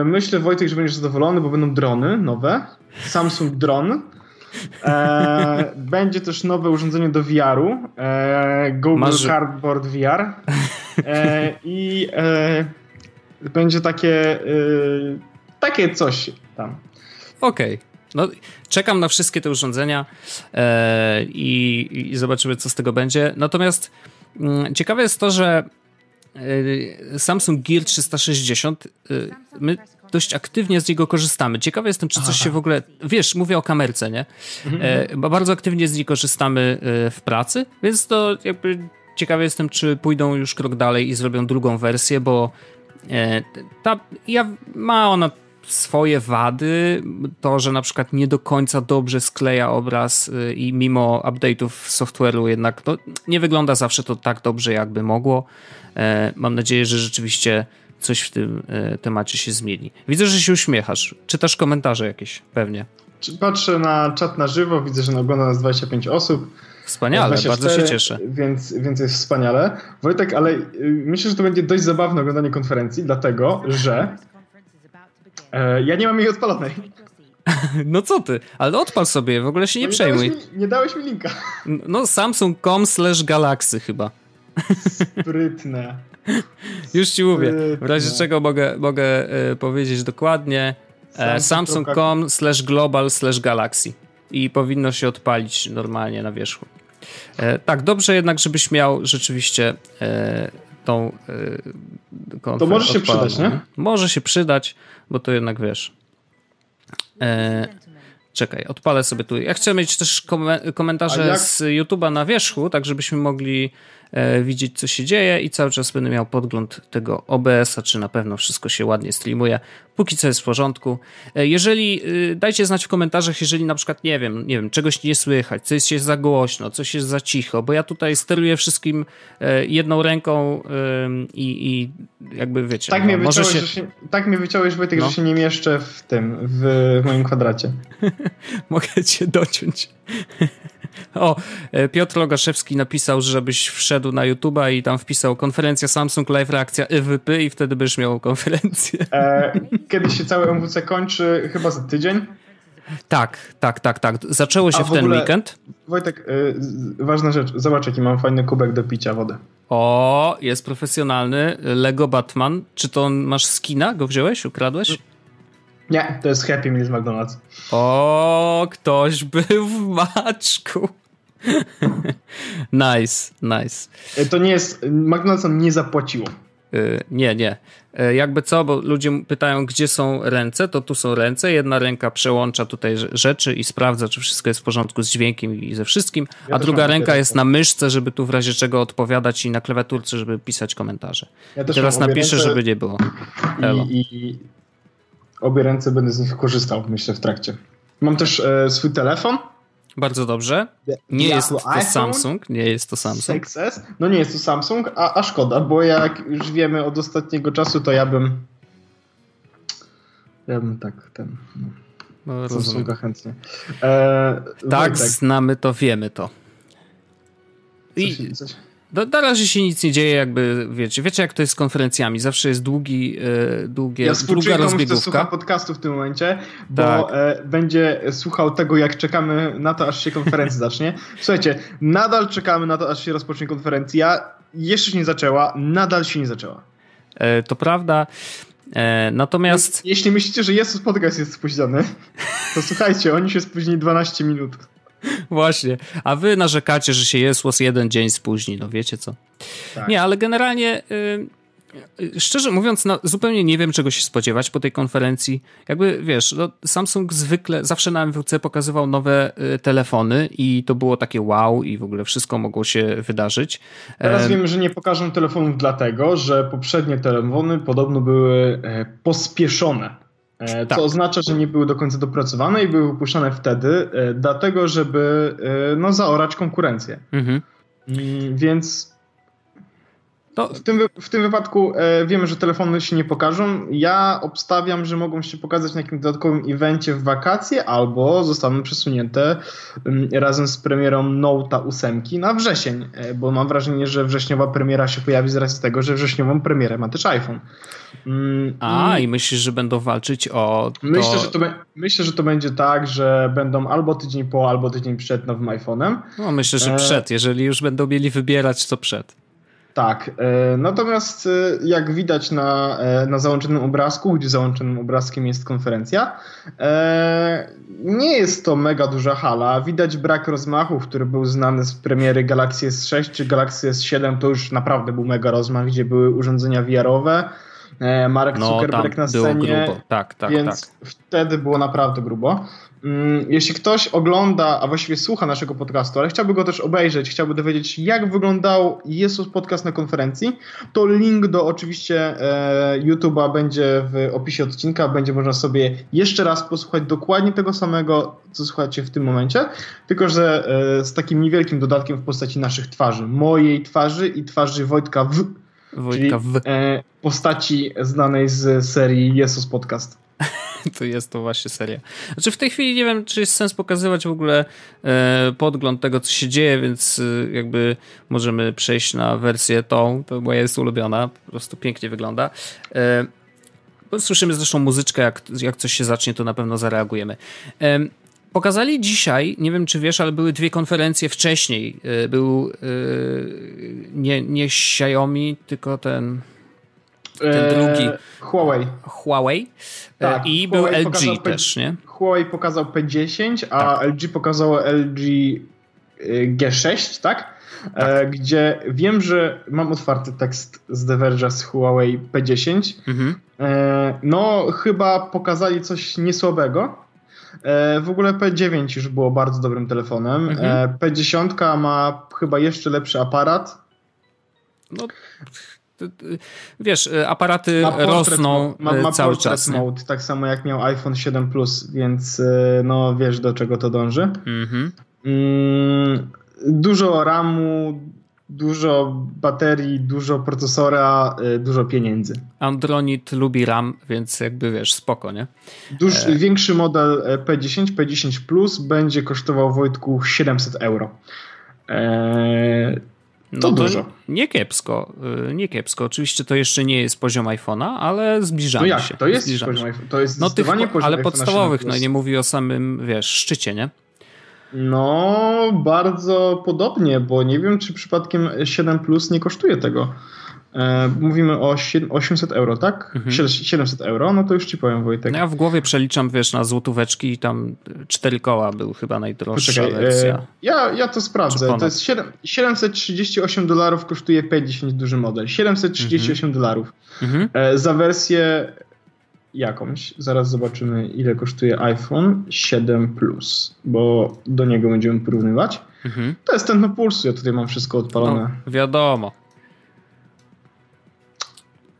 Myślę, Wojtek, że będziesz zadowolony, bo będą drony nowe. Samsung Drone. E, [LAUGHS] będzie też nowe urządzenie do VR-u. Google Masz... Cardboard VR. [LAUGHS] I będzie takie, takie coś tam. Okej. Okay. No, czekam na wszystkie te urządzenia e, i, i, zobaczymy, co z tego będzie. Natomiast mm, ciekawe jest to, że Samsung Gear 360 my dość aktywnie z niego korzystamy. Ciekawy jestem, czy coś Aha. się w ogóle. Wiesz, mówię o kamerce, nie? Mhm. E, bardzo aktywnie z niej korzystamy e, w pracy, więc to jakby ciekawy jestem, czy pójdą już krok dalej i zrobią drugą wersję, bo e, ta, ja, ma ona swoje wady, to, że na przykład nie do końca dobrze skleja obraz e, i mimo update'ów software'u jednak no, nie wygląda zawsze to tak dobrze, jakby mogło. E, mam nadzieję, że rzeczywiście coś w tym e, temacie się zmieni. Widzę, że się uśmiechasz. Czytasz komentarze jakieś, pewnie. Patrzę na czat na żywo, widzę, że ogląda nas 25 osób. Wspaniale, 24, bardzo się cieszę. Więc, więc jest wspaniale. Wojtek, ale y, myślę, że to będzie dość zabawne oglądanie konferencji, dlatego, że e, ja nie mam jej odpalonej. [LAUGHS] No co ty? Ale odpal sobie, w ogóle się nie, no nie przejmuj. Dałeś mi, nie dałeś mi linka. No samsung.com slash galaxy chyba. Sprytne. [LAUGHS] Już ci mówię. W razie czego mogę, mogę y, powiedzieć dokładnie. E, Samsung.com slash global slash galaxy. I powinno się odpalić normalnie na wierzchu. E, tak, dobrze jednak, żebyś miał rzeczywiście e, tą e, To może się przydać, nie? Może się przydać, bo to jednak wiesz. E, czekaj, odpalę sobie tu. Ja chcę mieć też komentarze z YouTube'a na wierzchu, tak żebyśmy mogli widzieć, co się dzieje i cały czas będę miał podgląd tego OBS-a, czy na pewno wszystko się ładnie streamuje. Póki co jest w porządku. E, jeżeli, y, dajcie znać w komentarzach, jeżeli na przykład, nie wiem, nie wiem, czegoś nie słychać, coś jest za głośno, coś jest za cicho, bo ja tutaj steruję wszystkim e, jedną ręką i, i jakby wiecie. Tak, no, mnie może się... się... tak mnie wyciąłeś, Wojtek, no. że się nie mieszczę w tym, w, w moim kwadracie. [LAUGHS] Mogę cię dociąć. [LAUGHS] O, e, Piotr Logaszewski napisał, żebyś wszedł na YouTube'a i tam wpisał konferencja Samsung Live reakcja EVP i wtedy byś miał konferencję. E, kiedy się cały MWC kończy? Chyba za tydzień? Tak, tak, tak, tak. Zaczęło się A w, w ten weekend. Wojtek, y, ważna rzecz. Zobacz, jaki mam fajny kubek do picia wody. O, jest profesjonalny. Lego Batman. Czy to masz skina? Go wziąłeś? Ukradłeś? Nie, to jest Happy Meal z McDonald's. O, ktoś był w maczku. [LAUGHS] nice, nice. E, to nie jest, McDonald's nie zapłaciło. Yy, nie, nie. Yy, jakby co, bo ludzie pytają, gdzie są ręce, to tu są ręce. Jedna ręka przełącza tutaj rzeczy i sprawdza, czy wszystko jest w porządku z dźwiękiem i ze wszystkim, ja a druga ręka jest na myszce, żeby tu w razie czego odpowiadać i na klawiaturce, żeby pisać komentarze. Ja teraz napiszę, żeby nie było. I, i, obie ręce będę z nich korzystał, myślę, w trakcie. Mam też e, swój telefon. Bardzo dobrze. Nie jest to iPhone, Samsung, nie jest to Samsung. 6S. No nie jest to Samsung, a, a szkoda, bo jak już wiemy od ostatniego czasu, to ja bym ja bym tak ten no, no Samsunga chętnie. E, tak, Wojtek. znamy to, wiemy to. I, coś, coś. No, na razie się nic nie dzieje, jakby wiecie. Wiecie, jak to jest z konferencjami? Zawsze jest długi, e, długie, ja długa rozbiegówka. Ja słucha podcastu w tym momencie, bo tak. e, będzie słuchał tego, jak czekamy na to, aż się konferencja [LAUGHS] zacznie. Słuchajcie, nadal czekamy na to, aż się rozpocznie konferencja. Jeszcze się nie zaczęła, nadal się nie zaczęła. E, to prawda. E, natomiast... Jeśli myślicie, że Jezus Podcast jest spóźniony, to słuchajcie, oni się spóźnili 12 minut. [LAUGHS] Właśnie. A wy narzekacie, że się Jesłos jeden dzień spóźni. No wiecie co. Tak. Nie, ale generalnie... Y szczerze mówiąc, no, zupełnie nie wiem, czego się spodziewać po tej konferencji. Jakby, wiesz, no, Samsung zwykle zawsze na MWC pokazywał nowe y, telefony i to było takie wow i w ogóle wszystko mogło się wydarzyć. Teraz wiemy, że nie pokażą telefonów dlatego, że poprzednie telefony podobno były e, pospieszone E, tak. Co oznacza, że nie były do końca dopracowane i były wypuszczane wtedy, e, dlatego, żeby e, no, zaorać konkurencję. Mhm. Mm, więc W, tym, w tym wypadku e, wiemy, że telefony się nie pokażą. Ja obstawiam, że mogą się pokazać na jakimś dodatkowym evencie w wakacje albo zostaną przesunięte um, razem z premierą Note'a 8 na wrzesień, e, bo mam wrażenie, że wrześniowa premiera się pojawi z racji tego, że wrześniową premierę ma też iPhone. Um, A, i... i myślisz, że będą walczyć o. To... Myślę, że to, myślę, że to będzie tak, że będą albo tydzień po, albo tydzień przed nowym iPhone'em. No, myślę, że e, przed, jeżeli już będą mieli wybierać, to przed. Tak, e, natomiast e, jak widać na, e, na załączonym obrazku, gdzie załączonym obrazkiem jest konferencja, nie jest to mega duża hala. Widać brak rozmachu, który był znany z premiery Galaxy S6 czy Galaxy S7, to już naprawdę był mega rozmach, gdzie były urządzenia VR-owe. Marek no, Zuckerberg na scenie. Tak, tak, więc tak. wtedy było naprawdę grubo. Mm, jeśli ktoś ogląda, a właściwie słucha naszego podcastu, ale chciałby go też obejrzeć, chciałby dowiedzieć, jak wyglądał Jesus Podcast na konferencji, to link do oczywiście e, YouTube'a będzie w opisie odcinka. Będzie można sobie jeszcze raz posłuchać dokładnie tego samego, co słuchacie w tym momencie, tylko że e, z takim niewielkim dodatkiem w postaci naszych twarzy. Mojej twarzy i twarzy Wojtka W. Wojtka czyli, w. E, postaci znanej z serii Jesus Podcast. [LAUGHS] to jest to właśnie seria. Znaczy w tej chwili nie wiem, czy jest sens pokazywać w ogóle e, podgląd tego, co się dzieje, więc e, jakby możemy przejść na wersję tą, to moja jest ulubiona, po prostu pięknie wygląda. E, słyszymy zresztą muzyczkę, jak, jak coś się zacznie, to na pewno zareagujemy. Pokazali dzisiaj, nie wiem czy wiesz, ale były dwie konferencje wcześniej. Był nie, nie Xiaomi, tylko ten ten drugi. Huawei. Huawei. Tak, I Huawei był LG też, nie? Huawei pokazał P10, a tak. LG pokazało LG G6, tak? tak? Gdzie wiem, że mam otwarty tekst z The Verge z Huawei P10. Mhm. No, chyba pokazali coś niesłabego. W ogóle P9 już było bardzo dobrym telefonem. Mhm. P10 ma chyba jeszcze lepszy aparat. No, wiesz, e, aparaty ma rosną ma, ma e, cały czas. Mode, tak samo jak miał iPhone 7 Plus, więc e, no wiesz do czego to dąży. Mhm. Mm, dużo RAMu, dużo baterii, dużo procesora, dużo pieniędzy. Android lubi RAM, więc jakby wiesz, spoko, nie? Duż, e... Większy model P10, P10 Plus będzie kosztował Wojtku 700 euro. E to no dużo. nie kiepsko, y, nie kiepsko. Oczywiście to jeszcze nie jest poziom iPhone'a, ale zbliżamy no jak? się. To jest zbliżamy poziom iPhone. To jest no tych, ale podstawowych, no nie mówi o samym, wiesz, szczycie, nie? No, bardzo podobnie, bo nie wiem, czy przypadkiem 7 Plus nie kosztuje tego. E, mówimy o 800 euro, tak? Mhm. 700 euro, no to już ci powiem Wojtek. No ja w głowie przeliczam, wiesz, na złotóweczki i tam 4 koła był chyba najdroższa Poczekaj, wersja. E, ja, ja to sprawdzę. To jest 7, 738 dolarów kosztuje P10 duży model. 738 mhm. dolarów. Mhm. E, za wersję jakąś. Zaraz zobaczymy, ile kosztuje iPhone 7 Plus, bo do niego będziemy porównywać. Mhm. To jest ten na pulsu, ja tutaj mam wszystko odpalone. No, wiadomo.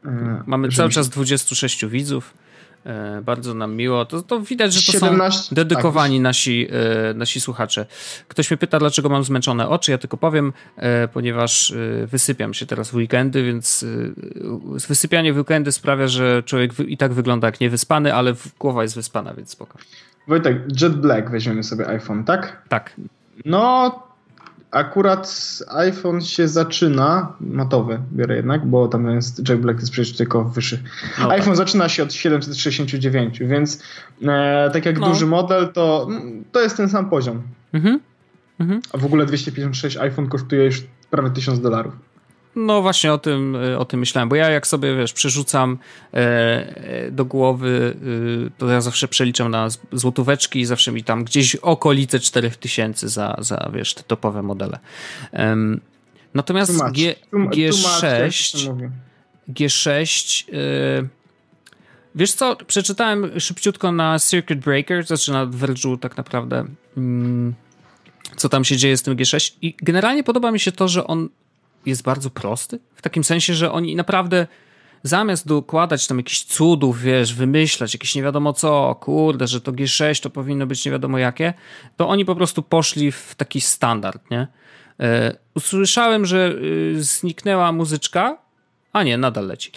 E, Mamy cały czas 26 widzów. E, bardzo nam miło. To, to widać, że to 17, są dedykowani tak. nasi, e, nasi słuchacze. Ktoś mnie pyta, dlaczego mam zmęczone oczy. Ja tylko powiem, ponieważ wysypiam się teraz w weekendy, więc wysypianie w weekendy sprawia, że człowiek i tak wygląda jak niewyspany, ale głowa jest wyspana, więc spoko. Wojtek, Jet Black weźmiemy sobie iPhone, tak? Tak. No, akurat iPhone się zaczyna, matowy biorę jednak, bo tam jest Jack Black jest przecież tylko wyższy. No iPhone tak. zaczyna się od 769, więc e, tak jak no. duży model, to, to jest ten sam poziom. Mhm. Mhm. A w ogóle 256 iPhone kosztuje już prawie 1000 dolarów. No właśnie o tym, e, o tym myślałem, bo ja jak sobie, wiesz, przerzucam e, e, do głowy, to ja zawsze przeliczam na złotóweczki i zawsze mi tam gdzieś okolice 4000 za, za, wiesz, te topowe modele. natomiast tłumacz, G, G6 G6 Wiesz co, przeczytałem szybciutko na Circuit Breaker, znaczy na Verge'u tak naprawdę, mm, co tam się dzieje z tym G6 i generalnie podoba mi się to, że on jest bardzo prosty. W takim sensie, że oni naprawdę zamiast dokładać tam jakichś cudów, wiesz, wymyślać jakieś nie wiadomo co, kurde, że to G6 to powinno być nie wiadomo jakie, to oni po prostu poszli w taki standard, nie? E, usłyszałem, że y, zniknęła muzyczka A nie, nadal leci.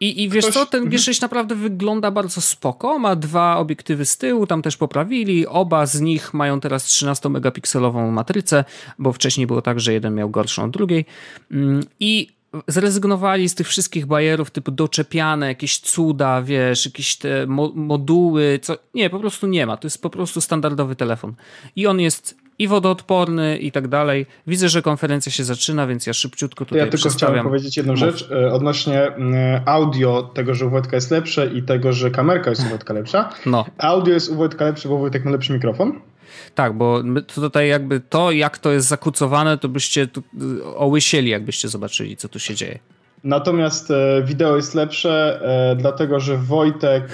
I, I wiesz ktoś... co, ten G6 naprawdę wygląda bardzo spoko. Ma dwa obiektywy z tyłu, tam też poprawili. Oba z nich mają teraz 13-megapikselową matrycę, bo wcześniej było tak, że jeden miał gorszą od drugiej. Mm, I zrezygnowali z tych wszystkich bajerów typu doczepiane, jakieś cuda, wiesz, jakieś te mo moduły, co... Nie, po prostu nie ma. To jest po prostu standardowy telefon. I on jest i wodoodporny i tak dalej. Widzę, że konferencja się zaczyna, więc ja szybciutko tutaj Ja tylko chciałem powiedzieć jedną Mów. rzecz e, odnośnie mm, audio tego, że u Wojtka jest lepsze i tego, że kamerka jest u Wojtka lepsza. No. Audio jest u Wojtka lepsze, bo Wojtek ma lepszy mikrofon. Tak, bo tutaj jakby to, jak to jest zakucowane, to byście tu y, ołysieli, jakbyście zobaczyli, co tu się dzieje. Natomiast e, wideo jest lepsze, e, dlatego że Wojtek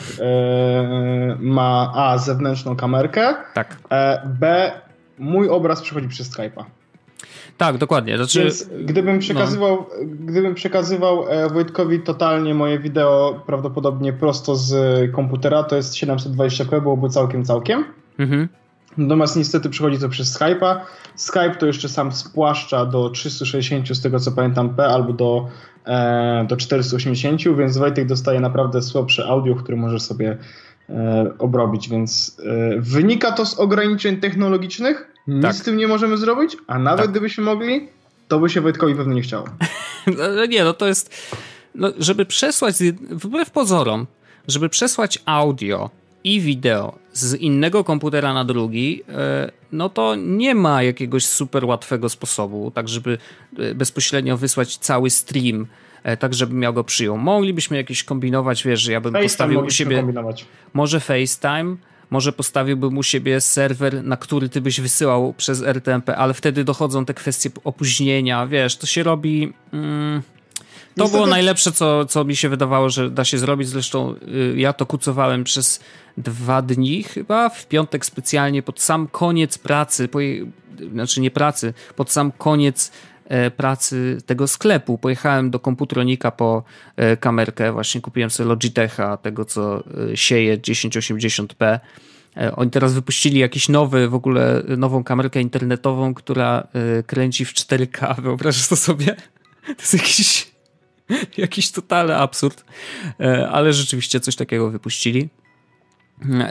ma A zewnętrzną kamerkę, tak. B mój obraz przychodzi przez Skype'a. Tak, dokładnie. Znaczy, Więc gdybym no. przekazywał, no. gdybym przekazywał e, Wojtkowi totalnie moje wideo prawdopodobnie prosto z komputera, to jest 720p, byłoby całkiem, całkiem. Mhm. Natomiast niestety przychodzi to przez Skype'a. Skype to jeszcze sam spłaszcza do 360 z tego co pamiętam P albo do, e, do 480, więc Wojtek dostaje naprawdę słabsze audio, które może sobie obrobić, więc e, wynika to z ograniczeń technologicznych, nic tak. z tym nie możemy zrobić, a nawet tak. gdybyśmy mogli, to by się Wojtkowi pewnie nie chciało. [LAUGHS] No, nie, no to jest... No, żeby przesłać, wbrew pozorom, żeby przesłać audio i wideo z innego komputera na drugi, e, no to nie ma jakiegoś super łatwego sposobu, tak żeby e, bezpośrednio wysłać cały stream, e, tak żeby miał go przyjął. Moglibyśmy jakieś kombinować, wiesz, że ja bym FaceTime postawił u siebie... Może FaceTime, może postawiłbym u siebie serwer, na który ty byś wysyłał przez RTMP, ale wtedy dochodzą te kwestie opóźnienia, wiesz, to się robi... Mm, to było najlepsze, co, co mi się wydawało, że da się zrobić. Zresztą y, ja to kucowałem przez dwa dni chyba, w piątek specjalnie pod sam koniec pracy, po, znaczy nie pracy, pod sam koniec e, pracy tego sklepu. Pojechałem do komputronika po e, kamerkę, właśnie kupiłem sobie Logitecha, tego co e, sieje 1080p. Oni teraz wypuścili jakiś nowy, w ogóle nową kamerkę internetową, która kręci w 4K. [LAUGHS] Wyobrażasz to sobie? To jest jakiś, [LAUGHS] jakiś totalny absurd, ale rzeczywiście coś takiego wypuścili.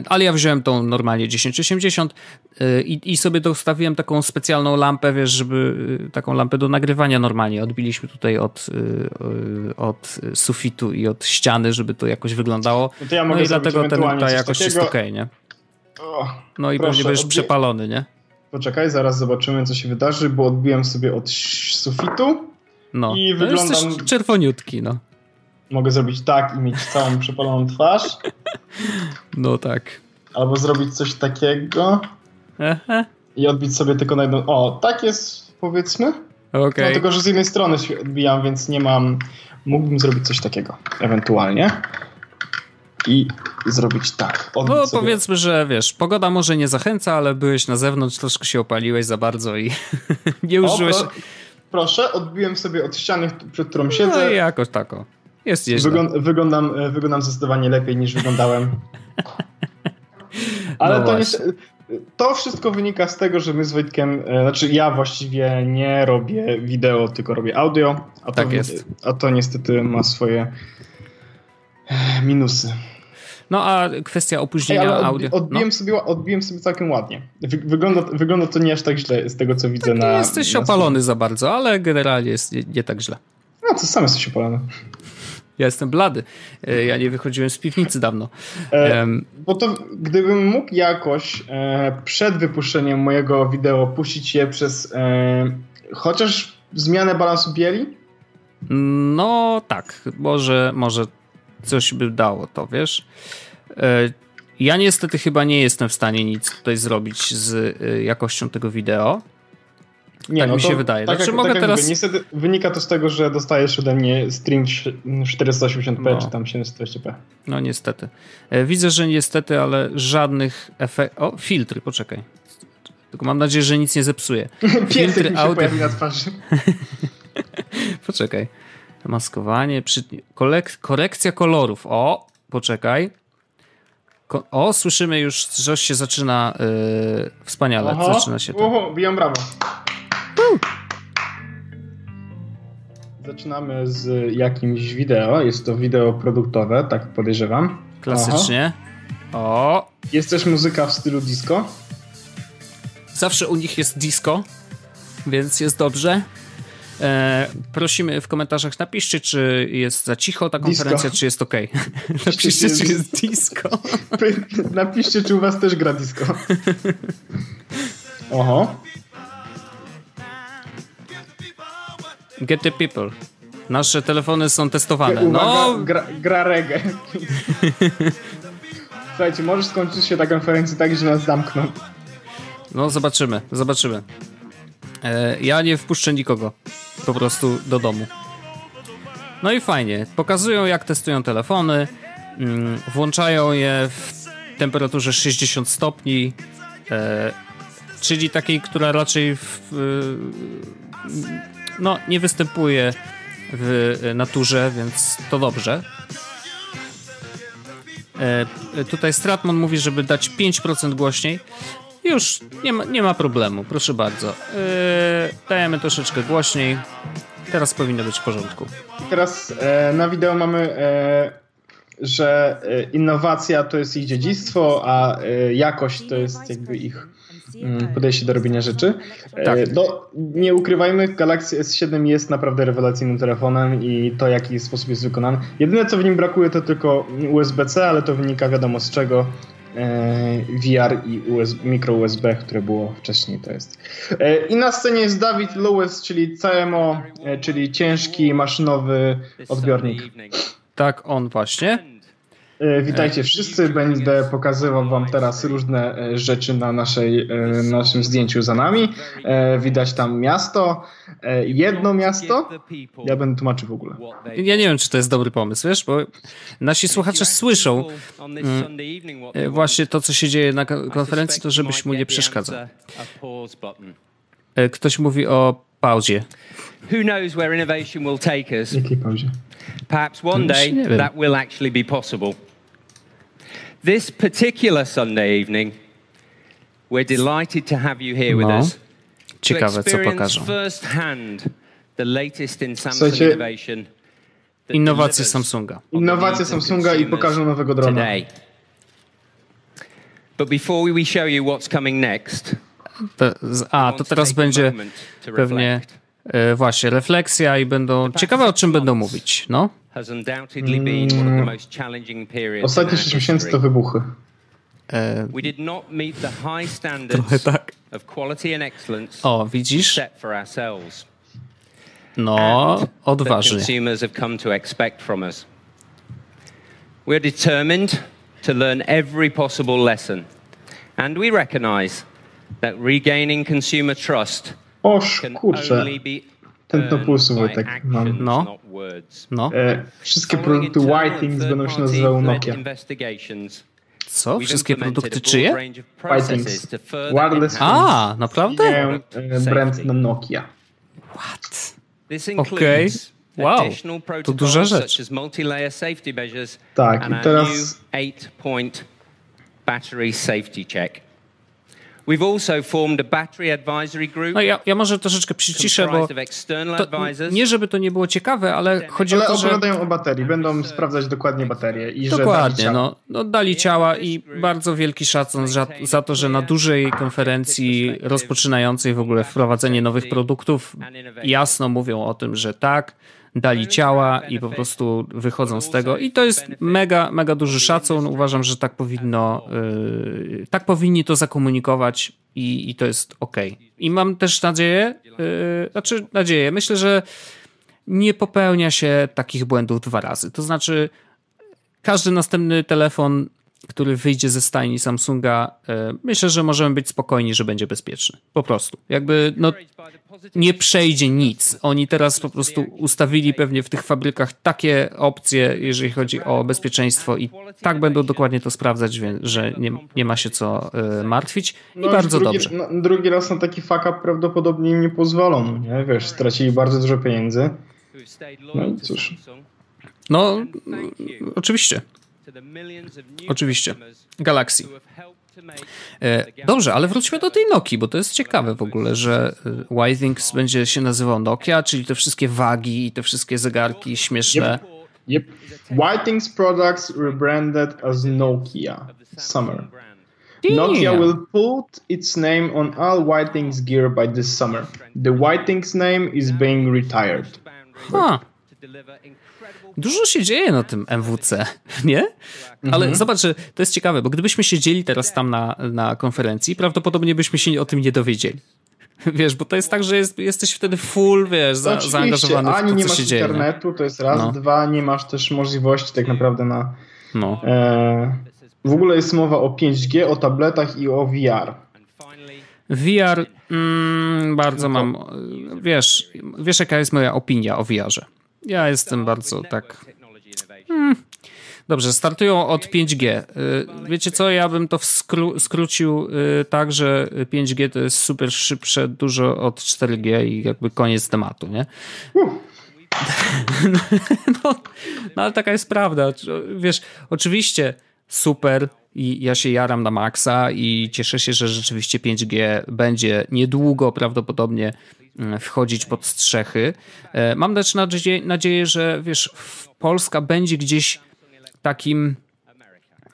Ale ja wziąłem tą normalnie 1080 y, i, i sobie dostawiłem taką specjalną lampę, wiesz, żeby taką lampę do nagrywania normalnie. Odbiliśmy tutaj od, od sufitu i od ściany, żeby to jakoś wyglądało. No, to ja no i dlatego ten ta jakość takiego... jest ok, nie? no i proszę, pewnie będziesz odbi... przepalony, nie? Poczekaj, zaraz zobaczymy, co się wydarzy, bo odbiłem sobie od sufitu. No, i no wyglądam... czerwoniutki, no. Mogę zrobić tak i mieć całą przepaloną twarz. [LAUGHS] No tak. Albo zrobić coś takiego. Aha. I odbić sobie tylko na jedną. O, tak jest powiedzmy. Okay. No, tylko, że z jednej strony się odbijam, więc nie mam. Mógłbym zrobić coś takiego. Ewentualnie. I zrobić tak. No sobie. powiedzmy, że wiesz, pogoda może nie zachęca, ale byłeś na zewnątrz, troszkę się opaliłeś za bardzo i [LAUGHS] nie użyłeś. O, proszę, odbiłem sobie od ściany, przed którą siedzę. No i jakoś tako. Jest nieźle. Wygląd wyglądam, e, wyglądam zdecydowanie lepiej niż wyglądałem. [LAUGHS] Ale no to, nie, to wszystko wynika z tego, że my z Wojtkiem, e, znaczy ja właściwie nie robię wideo, tylko robię audio. A tak to, jest. A to niestety ma swoje minusy. No a kwestia opóźnienia Ej, audio. Odbiłem, no. sobie, odbiłem sobie całkiem ładnie. Wygląda, wygląda to nie aż tak źle z tego, co widzę tak, na. Nie jesteś na opalony za bardzo, ale generalnie jest nie, nie tak źle. No, to sam jesteś opalony. Ja jestem blady. E, ja nie wychodziłem z piwnicy dawno. E, bo to gdybym mógł jakoś e, przed wypuszczeniem mojego wideo puścić je przez e, chociaż zmianę balansu bieli? No tak, może, może coś by dało to, wiesz. E, ja niestety chyba nie jestem w stanie nic tutaj zrobić z e, jakością tego wideo. Nie, tak no mi się wydaje. Tak znaczy, jak, mogę tak teraz... Mówię, niestety wynika to z tego, że dostajesz ode mnie stream 480p no. czy tam 720p. No niestety. E, widzę, że niestety, ale żadnych efektów... O, filtry, poczekaj. Tylko mam nadzieję, że nic nie zepsuje. [LAUGHS] Filtry audio... na twarzy. [LAUGHS] poczekaj. Maskowanie, przy... Kolek... korekcja kolorów. O, poczekaj. Ko o, słyszymy już, że się zaczyna yy, wspaniale. Zaczyna się to. Uhu, bijam brawo. Zaczynamy z jakimś wideo. Jest to wideo produktowe, tak podejrzewam. Klasycznie. Aha. O! Jest też muzyka w stylu disco. Zawsze u nich jest disco, więc jest dobrze. E, prosimy w komentarzach, napiszcie, czy jest za cicho ta konferencja, disco. czy jest ok. [LAUGHS] napiszcie, czy jest disco. [LAUGHS] napiszcie, czy u was też gra disco. Oho. Get the people. Nasze telefony są testowane. Uwaga, no, gra, gra reggae. Słuchajcie, może skończyć się ta konferencja tak, że nas zamkną. No, zobaczymy, zobaczymy. E, ja nie wpuszczę nikogo po prostu do domu. No i fajnie. Pokazują, jak testują telefony. Mm, włączają je w temperaturze 60 stopni, e, czyli takiej, która raczej w, no, nie występuje w naturze, więc to dobrze. E, tutaj Stratmon mówi, żeby dać 5% głośniej. Już nie ma, nie ma problemu, proszę bardzo. Yy, dajemy troszeczkę głośniej. Teraz powinno być w porządku. Teraz e, na wideo mamy, e, że e, innowacja to jest ich dziedzictwo, a e, jakość to jest jakby ich mm, podejście do robienia rzeczy. E, tak. No, nie ukrywajmy, Galaxy S7 jest naprawdę rewelacyjnym telefonem i to, w jaki sposób jest wykonany. Jedyne, co w nim brakuje, to tylko USB-C, ale to wynika wiadomo z czego. E, VR i USB, micro USB, które było wcześniej, to jest. E, I na scenie jest Dawid Lewis, czyli CMO, e, czyli ciężki maszynowy odbiornik. Tak, on właśnie. Witajcie wszyscy. Będę pokazywał Wam teraz różne rzeczy na naszej, naszym zdjęciu za nami. Widać tam miasto, jedno miasto. Ja będę tłumaczył w ogóle. Ja nie wiem, czy to jest dobry pomysł, wiesz, bo nasi słuchacze słyszą właśnie to, co się dzieje na konferencji, to żebyś mu nie przeszkadzał. Ktoś mówi o pauzie. Who knows where innovation will take us? Jakiej pauzie? Perhaps one day that will actually be possible. This particular Sunday evening, we're delighted to have you here with no. us. Ciekawe, co pokażą. Innowacje Samsunga. Innowacje Samsunga i pokażą nowego drona. But before we show you what's coming next, a, to teraz będzie pewnie e, właśnie refleksja i będą ciekawe o czym będą mówić, no. Mm. Ostatnie 6 miesięcy to wybuchy. E, trochę tak. O, widzisz? No, odważnie. We're determined to learn every possible lesson. And we recognize that regaining consumer trust Oż, kurczę. Ten pulsu Wojtek mam. No. No. E, wszystkie produkty Whitings będą się nazywały Nokia. Co? Wszystkie produkty czyje? Whitings. Wireless A, naprawdę? E, brand na Nokia. What? Okej. Okay. Wow, to duża rzecz. Tak, i teraz... battery safety check. We've also formed a battery advisory group. No ja, ja może troszeczkę przyciszę, bo to, nie żeby to nie było ciekawe, ale chodzi ale o to, że... opowiadają o baterii, będą sprawdzać dokładnie baterię. I dokładnie, że no, no dali ciała i bardzo wielki szacun za, za to, że na dużej konferencji rozpoczynającej w ogóle wprowadzenie nowych produktów jasno mówią o tym, że tak, dali ciała i po prostu wychodzą z tego. I to jest mega, mega duży szacun. Uważam, że tak powinno, yy, tak powinni to zakomunikować i, i to jest ok. I mam też nadzieję, yy, znaczy nadzieję, myślę, że nie popełnia się takich błędów dwa razy. To znaczy, każdy następny telefon który wyjdzie ze stajni Samsunga, e, myślę, że możemy być spokojni, że będzie bezpieczny. Po prostu. Jakby no, nie przejdzie nic. Oni teraz po prostu ustawili pewnie w tych fabrykach takie opcje, jeżeli chodzi o bezpieczeństwo i tak będą dokładnie to sprawdzać, że nie, nie ma się co e, martwić i no bardzo drugi, dobrze. No, drugi raz na taki fuck up prawdopodobnie im nie pozwolą, nie? Wiesz, stracili bardzo dużo pieniędzy. No i cóż. No, oczywiście. Oczywiście. Galaxy. E, dobrze, ale wróćmy do tej Nokii, bo to jest ciekawe w ogóle, że e, Whitings będzie się nazywał Nokia, czyli te wszystkie wagi i te wszystkie zegarki śmieszne. Yep. yep. Whitings products rebranded as Nokia Summer. Nokia will put its name on all Whitings gear by this summer. The Whitings name is being retired. Huh. Dużo się dzieje na tym MWC, [LAUGHS] nie? Ale mhm. zobacz, że to jest ciekawe, bo gdybyśmy siedzieli teraz tam na, na konferencji, prawdopodobnie byśmy się o tym nie dowiedzieli. [LAUGHS] Wiesz, bo to jest tak, że jest, jesteś wtedy full, wiesz, za, zaangażowany w to, nie masz internetu, to jest raz, no. dwa, nie masz też możliwości tak naprawdę na... No. E, w ogóle jest mowa o 5G, o tabletach i o VR. VR, mm, bardzo no mam, wiesz, wiesz jaka jest moja opinia o VR-ze. Ja jestem bardzo tak. Hmm. Dobrze, startują od 5G. Y, wiecie co, ja bym to skró skrócił y, tak, że 5G to jest super szybsze dużo od 4G i jakby koniec tematu, nie? [LAUGHS] No, no ale taka jest prawda. Wiesz, oczywiście super i ja się jaram na maksa i cieszę się, że rzeczywiście 5G będzie niedługo prawdopodobnie wchodzić pod strzechy. E, mam też nadzieję, nadzieję że wiesz, Polska będzie gdzieś takim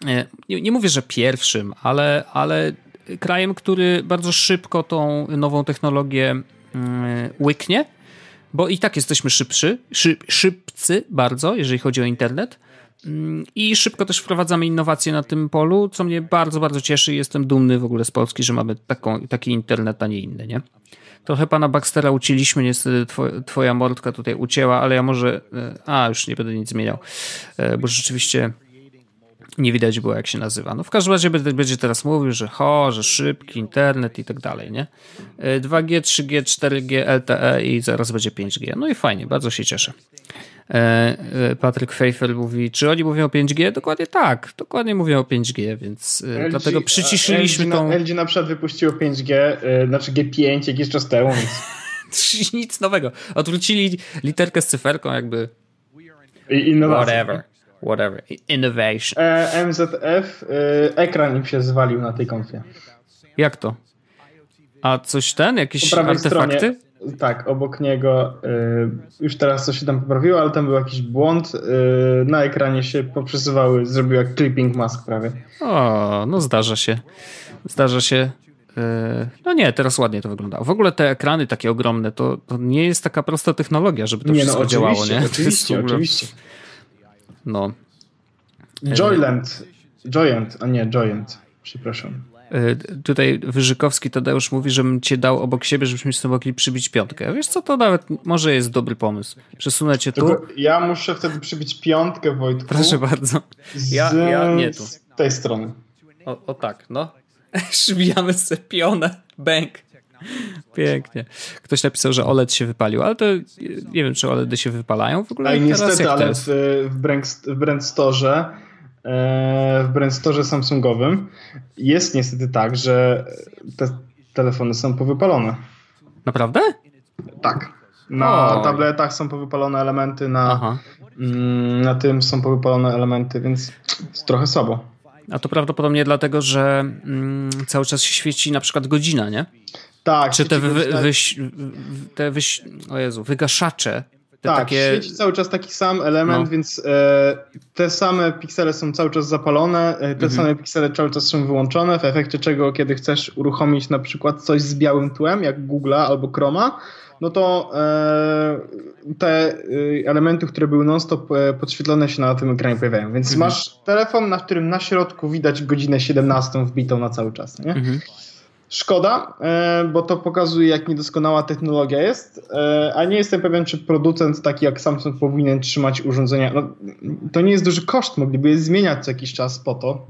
e, nie, nie mówię, że pierwszym, ale, ale krajem, który bardzo szybko tą nową technologię mm, łyknie, bo i tak jesteśmy szybszy, szyb, szybcy bardzo, jeżeli chodzi o internet. I szybko też wprowadzamy innowacje na tym polu, co mnie bardzo, bardzo cieszy. Jestem dumny w ogóle z Polski, że mamy taką, taki internet, a nie inny, nie? Trochę pana Baxtera ucięliśmy, niestety twoja, twoja mordka tutaj ucięła, ale ja może... E, a, już nie będę nic zmieniał, e, bo rzeczywiście nie widać było, jak się nazywa. No w każdym razie będzie teraz mówił, że ho, że szybki internet i tak dalej, nie? 2G, 3G, 4G, LTE i zaraz będzie 5G. No i fajnie, bardzo się cieszę. E, e, Patryk Fejfel mówi, czy oni mówią o 5G? Dokładnie tak, dokładnie mówią o 5G, więc e, LG, dlatego przyciszyliśmy LG tą... Na, LG na przykład wypuściło 5G, znaczy G5 jakiś czas temu, więc... [LAUGHS] Nic nowego. Odwrócili literkę z cyferką jakby... I. Whatever. Whatever. Innovation. E, MZF, ekran im się zwalił na tej konfie. Jak to? A coś ten? Jakieś artefakty? Stronie, tak, obok niego y, już teraz coś się tam poprawiło, ale tam był jakiś błąd. Y, na ekranie się poprzesuwały, zrobił jak clipping mask prawie. O, no zdarza się. Zdarza się. Y, no nie, teraz ładnie to wygląda. W ogóle te ekrany takie ogromne, to, to nie jest taka prosta technologia, żeby to nie, no, wszystko no, działało, nie? [LAUGHS] Oczywiście, oczywiście. No. Joyland. Joyant, a nie Joyant. Przepraszam. E, tutaj Wyżykowski Tadeusz mówi, żebym cię dał obok siebie, żebyśmy sobie mogli przybić piątkę. Wiesz co, to nawet może jest dobry pomysł. Przesunę cię tu. ja muszę wtedy przybić piątkę, Wojtku. Proszę bardzo. Ja, z, ja nie tu. Z tej strony. O, o tak, no. [LAUGHS] Przybijamy sobie pionę. Bęk. Pięknie. Ktoś napisał, że OLED się wypalił, ale to nie wiem, czy OLEDy się wypalają w ogóle. A niestety, ale w, w, Brand, w Brand Store w brainstorze Samsungowym jest niestety tak, że te telefony są powypalone. Naprawdę? Tak. Na o. tabletach są powypalone elementy, na, mm, na tym są powypalone elementy, więc trochę słabo. A to prawdopodobnie dlatego, że mm, cały czas się świeci na przykład godzina, nie? Tak. Czy te, wy, wy, te wyś, o Jezu, wygaszacze te tak, takie... świeci cały czas taki sam element, no. więc e, te same piksele są cały czas zapalone, e, te mhm. same piksele cały czas są wyłączone, w efekcie czego kiedy chcesz uruchomić na przykład coś z białym tłem, jak Google'a albo Chroma, no to e, te e, elementy, które były non-stop e, podświetlone się na tym ekranie pojawiają. Więc mhm. masz telefon, na którym na środku widać godzinę 17 wbitą na cały czas. Nie? Mhm. Szkoda, e, bo to pokazuje, jak niedoskonała technologia jest, e, a nie jestem pewien, czy producent taki jak Samsung powinien trzymać urządzenia. No, to nie jest duży koszt, mogliby je zmieniać co jakiś czas po to.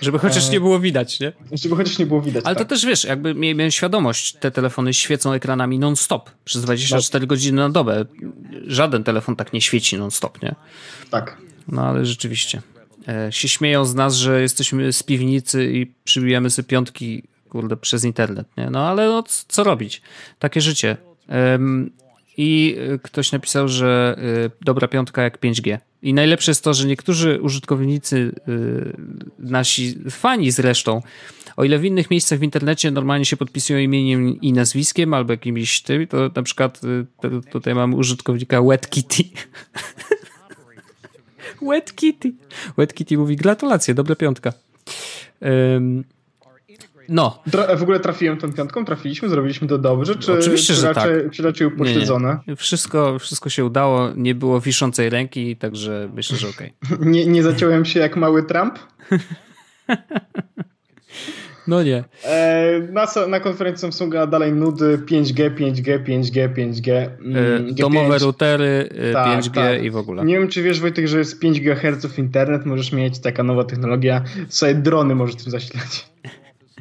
Żeby chociaż e, nie było widać, nie? Żeby chociaż nie było widać. Ale tak. to też wiesz, jakby miałem świadomość, te telefony świecą ekranami non-stop przez 24 no. godziny na dobę. Żaden telefon tak nie świeci non-stop, nie? Tak. No ale rzeczywiście. E, się śmieją z nas, że jesteśmy z piwnicy i przybijamy sobie piątki kurde, przez internet, nie? No ale no, co robić? Takie życie. I y, ktoś napisał, że y, dobra piątka jak 5G. I najlepsze jest to, że niektórzy użytkownicy, nasi fani zresztą, o ile w innych miejscach w internecie normalnie się podpisują imieniem i nazwiskiem albo jakimś tym, to na przykład tutaj mamy użytkownika WetKitty. [LAUGHS] WetKitty. WetKitty mówi gratulacje, dobra piątka. Um, no. w ogóle trafiłem tą piątką? Trafiliśmy? Zrobiliśmy to dobrze? Czy, Oczywiście, czy że raczej, tak. Czy raczej upośledzone? Nie, nie. Wszystko, wszystko się udało, nie było wiszącej ręki, także myślę, że okej. Okay. [LAUGHS] nie, nie zaciąłem się jak mały Trump? [LAUGHS] No nie. E, na, na konferencji Samsunga dalej nudy 5G, 5G, 5G, 5G. Mm, domowe routery, tak, 5G tak. i w ogóle. Nie wiem, czy wiesz Wojtek, że jest 5 GHz internet, możesz mieć taka nowa technologia, sobie drony możesz tym zasilać.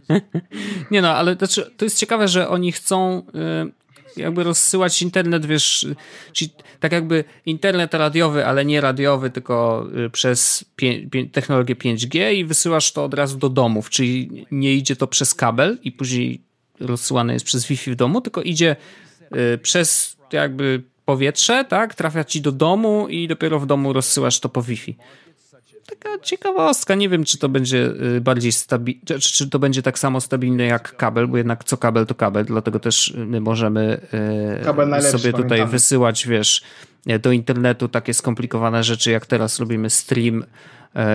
[LAUGHS] Nie no, ale znaczy, to jest ciekawe, że oni chcą y, jakby rozsyłać internet, wiesz, czyli tak jakby internet radiowy, ale nie radiowy, tylko y, przez technologię 5G i wysyłasz to od razu do domów, czyli nie idzie to przez kabel i później rozsyłane jest przez Wi-Fi w domu, tylko idzie y, przez jakby powietrze, tak, trafia ci do domu i dopiero w domu rozsyłasz to po Wi-Fi taka ciekawostka. Nie wiem, czy to będzie y, bardziej stabilne, czy, czy, to będzie tak samo stabilne jak kabel, bo jednak co kabel to kabel, dlatego też my możemy y, sobie tutaj pamiętamy. wysyłać, wiesz, do internetu takie skomplikowane rzeczy, jak teraz robimy stream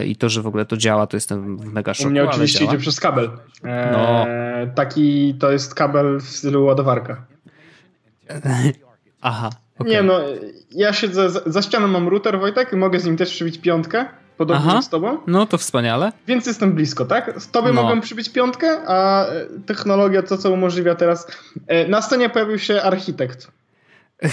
y, i to, że w ogóle to działa, to jestem w mega szoku. U mnie oczywiście idzie przez kabel. Eee, no. Taki to jest kabel w stylu ładowarka. [LAUGHS] Aha. Okay. Nie no, ja siedzę, za, za ścianą mam router Wojtek i mogę z nim też przybić piątkę podobnie Aha. z tobą. No to wspaniale. Więc jestem blisko, tak? Z tobie no. mogłem przybyć piątkę, a e, technologia to, co umożliwia teraz. E, na scenie pojawił się architekt. [LAUGHS]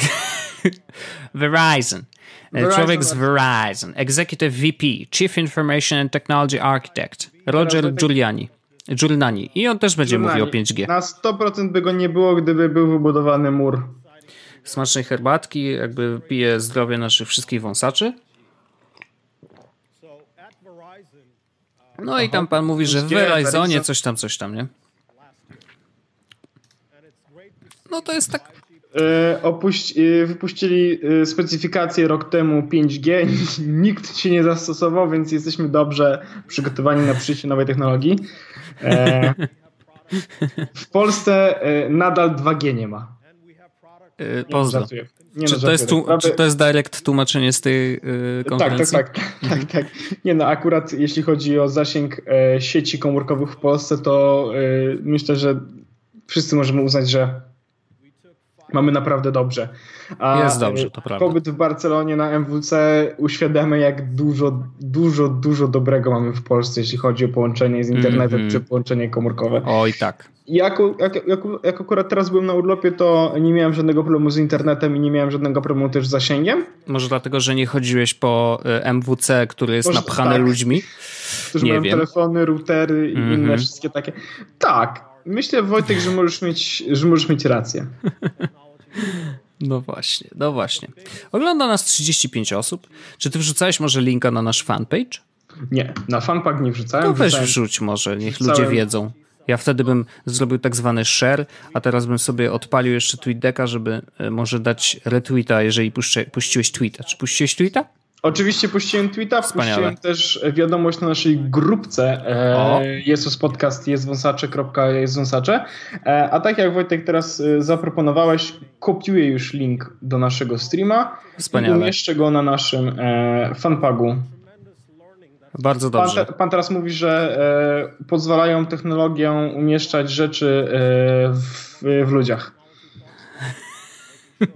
Verizon. E, Verizon. Człowiek z Verizon. Executive VP, Chief Information and Technology Architect. Roger Giuliani. Giuliani. I on też będzie Giuliani. mówił o 5G. Na 100% by go nie było, gdyby był wybudowany mur. Smacznej herbatki, jakby pije zdrowie naszych wszystkich wąsaczy. No Aha. i tam pan mówi, że w Verizonie coś tam, coś tam, nie? No to jest tak... E, opuść, e, wypuścili e, specyfikację rok temu 5G, [LAUGHS] nikt się nie zastosował, więc jesteśmy dobrze przygotowani na przyjście nowej technologii. E, w Polsce e, nadal 2G nie ma. E, pozdro. Nie czy, no, to jest tu, czy to jest direct tłumaczenie z tej yy, konferencji? Tak, tak, tak, [LAUGHS] tak, tak. Nie no, akurat jeśli chodzi o zasięg e, sieci komórkowych w Polsce, to e, myślę, że wszyscy możemy uznać, że mamy naprawdę dobrze. A jest dobrze, to prawda. Pobyt w Barcelonie na MWC uświadamia, jak dużo, dużo, dużo dobrego mamy w Polsce, jeśli chodzi o połączenie z internetem, mm -hmm. czy połączenie komórkowe. Oj, tak. Jak, jak, jak, jak, akurat teraz byłem na urlopie, to nie miałem żadnego problemu z internetem i nie miałem żadnego problemu też z zasięgiem. Może dlatego, że nie chodziłeś po e, MWC, który jest Może, napchany tak. ludźmi? Którzy nie mają wiem. telefony, routery i mm -hmm. inne wszystkie takie. Tak, myślę Wojtek, że możesz mieć, że możesz mieć rację. No właśnie, no właśnie. Ogląda nas 35 osób. Czy ty wrzucałeś może linka na nasz fanpage? Nie, na fanpage nie wrzucałem. To weź wrzuć może, niech wrzucałem. ludzie wiedzą. Ja wtedy bym zrobił tak zwany share, a teraz bym sobie odpalił jeszcze TweetDecka, żeby e, może dać retweeta, jeżeli puszczę, puściłeś tweeta. Czy puściłeś tweeta? Oczywiście puściłem tweeta, Wspaniale. puściłem też wiadomość na naszej grupce e, Jesus Podcast jest wąsacze, wąsacze. E, a tak jak Wojtek teraz e, zaproponowałeś, kopiuję już link do naszego streama Wspaniale. i umieszczę go na naszym e, fanpagu bardzo dobrze. Pan, pan teraz mówi, że e, pozwalają technologią umieszczać rzeczy e, w, w ludziach. [LAUGHS]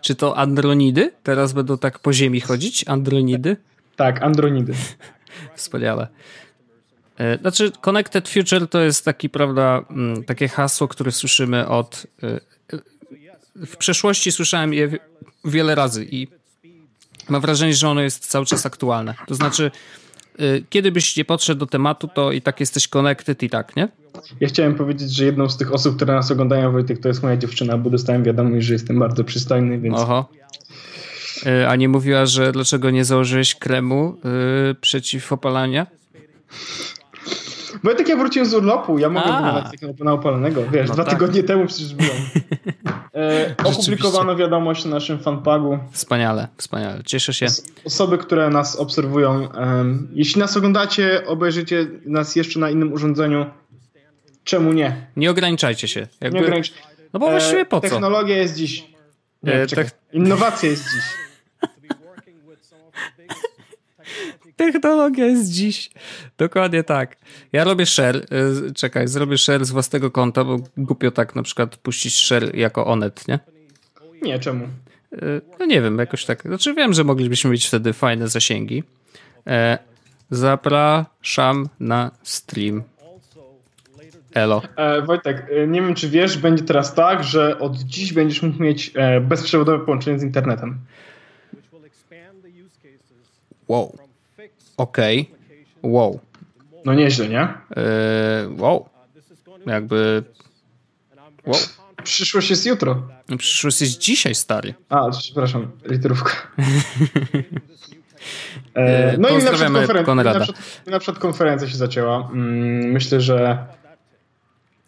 Czy to andronidy? Teraz będą tak po ziemi chodzić? Andronidy? Tak, andronidy. [LAUGHS] Wspaniale. E, znaczy, Connected Future to jest taki, prawda, mm, takie hasło, które słyszymy od. E, w przeszłości słyszałem je wiele razy i mam wrażenie, że ono jest cały czas aktualne. To znaczy, y, kiedy byś nie podszedł do tematu, to i tak jesteś connected i tak, nie? Ja chciałem powiedzieć, że jedną z tych osób, które nas oglądają, Wojtek, to jest moja dziewczyna, bo dostałem wiadomość, że jestem bardzo przystojny, więc... Oho. Y, a nie mówiła, że dlaczego nie założyłeś kremu yy, przeciw opalania? Wojtek, ja wróciłem z urlopu, ja mogę wyglądać takiego na opalonego. Wiesz, no dwa tak. tygodnie temu przecież byłem. [LAUGHS] E, [LAUGHS] opublikowano wiadomość na naszym fanpagu. Wspaniale, wspaniale. Cieszę się. Osoby, które nas obserwują, jeśli nas oglądacie, obejrzycie nas jeszcze na innym urządzeniu, czemu nie? Nie ograniczajcie się. Jakby, nie ogranicz... No bo właściwie po co? Technologia jest dziś. Nie, e, te... Innowacja jest dziś. [LAUGHS] Technologia jest dziś. Dokładnie tak. Ja robię share. Y, czekaj, zrobię share z własnego konta, bo głupio tak na przykład puścić share jako onet, nie? Nie, czemu? Y, no nie wiem, jakoś tak. Znaczy wiem, że moglibyśmy mieć wtedy fajne zasięgi. E, zapraszam na stream. Elo. E, Wojtek, e, nie wiem czy wiesz, będzie teraz tak, że od dziś będziesz mógł mieć e, bezprzewodowe połączenie z internetem. Wow. Okej. Okay. Wow. No nieźle, nie? Yy, wow. Jakby... Wow. Przyszłość jest jutro. Przyszłość jest dzisiaj, stary. A, przepraszam, literówka. [LAUGHS] e, no i na przykład, konferen- na, przykład, na przykład konferencja się zaczęła. Mm, myślę, że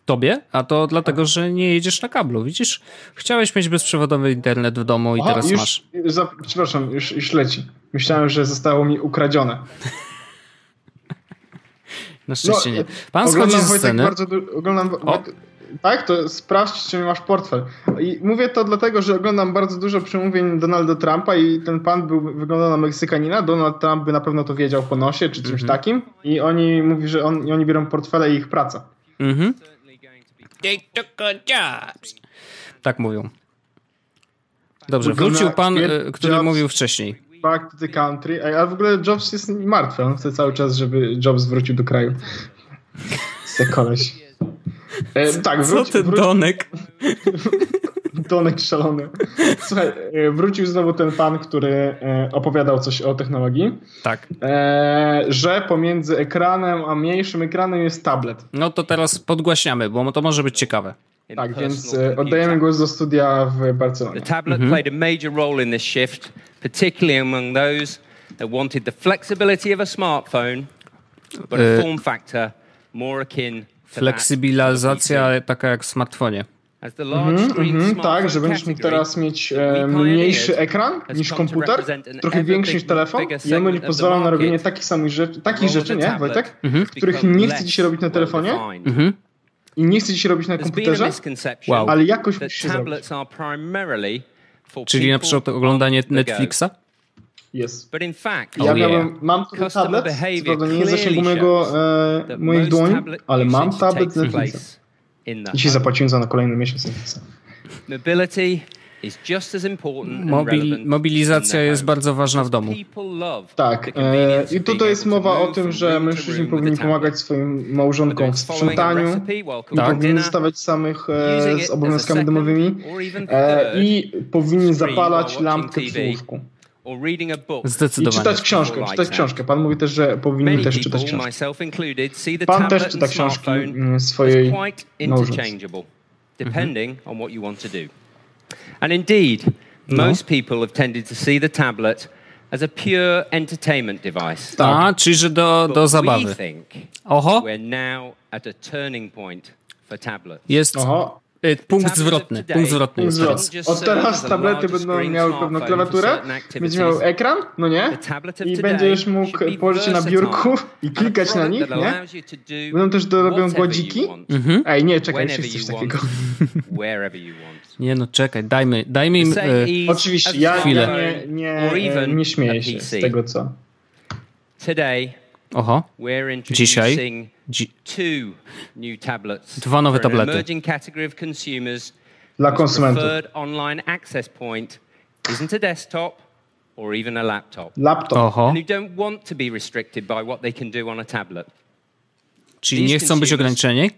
Tobie? A to dlatego, że nie jedziesz na kablu. Widzisz? Chciałeś mieć bezprzewodowy internet w domu i Aha, teraz już, masz. Za, przepraszam, już, już leci. Myślałem, że zostało mi ukradzione. Na szczęście no, nie. Pan schodzi ze sceny. Bardzo oglądam, tak, to sprawdź, czy masz portfel. I mówię to dlatego, że oglądam bardzo dużo przemówień Donalda Trumpa i ten pan był, wyglądał na Meksykanina. Donald Trump by na pewno to wiedział po nosie, czy czymś mm-hmm. takim. I oni mówi, że on, oni biorą portfele i ich praca. Mhm. They took jobs. Tak mówią. Dobrze, wrócił pan, e, który mówił wcześniej. Back to the country. A w ogóle Jobs jest martwy. On chce cały czas, żeby Jobs wrócił do kraju. Se koleś. E, tak, wróć, Co ten wróć... Donek? [LAUGHS] Donek szalony. Słuchaj, e, wrócił znowu ten pan, który e, opowiadał coś o technologii. Tak. E, że pomiędzy ekranem a mniejszym ekranem jest tablet. No to teraz podgłaśniamy, bo to może być ciekawe. Tak, więc oddajemy głos do studia w Barcelonie. The tablet mhm. played a major role in this shift, particularly among those that wanted the flexibility of a smartphone, but a form factor more akin Fleksibilizacja taka jak w smartfonie. Mm -hmm, tak, że będziesz mógł teraz mieć e, mniejszy ekran niż komputer, trochę większy niż telefon i on pozwala na robienie takich samych rzeczy, takich rzeczy, nie, Wojtek? Mm -hmm. Których nie chce ci się robić na telefonie mm -hmm. I nie chce ci się robić na komputerze, wow. ale jakoś musisz się zrobić. Czyli na przykład oglądanie Netflixa? Fact, ja oh miałem, mam tu tablet, co nie jest zasięgu mojego, e, moich dłoni, ale mam tablet Netflixa. Dzisiaj zapłaciłem za na kolejny miesiąc Mobility Mobil, mobilizacja jest bardzo ważna w domu. Tak. E, I tutaj jest mowa o tym, że mężczyźni powinni pomagać swoim małżonkom w sprzątaniu, tak. powinni zostawać samych e, z obowiązkami domowymi e, i powinni zapalać lampkę przy łóżku. Zdecydowanie. I czytać książkę, czytać książkę. Pan mówi też, że powinni też czytać książkę. Pan też czyta książki mm, swojej małżonce. depending And indeed, no. most people have tended to see the tablet as a pure entertainment device. Tak. A, czyli że do, do zabawy. Oho. We're now at a turning point for tablets. Jest Oho. Y, punkt zwrotny. Punkt zwrotny. Punkt zwrotny. Od teraz tablety będą miały pewną klawiaturę, będzie miał ekran, no nie? I będziesz mógł położyć się na biurku i klikać na nich, nie? Będą też dorobią gładziki. Mhm. Ej, nie, czekaj, jeszcze coś takiego. [LAUGHS] Nie no, czekaj, dajmy, dajmy im e, Oczywiście, ja, ja nie, nie, nie śmieję się z tego, co... Oho. Dzisiaj dwa nowe tablety dla konsumentów. or even a laptop. Laptop. Oho. And who don't want to be restricted by what they can do on a tablet. Czyli nie chcą być ograniczeni?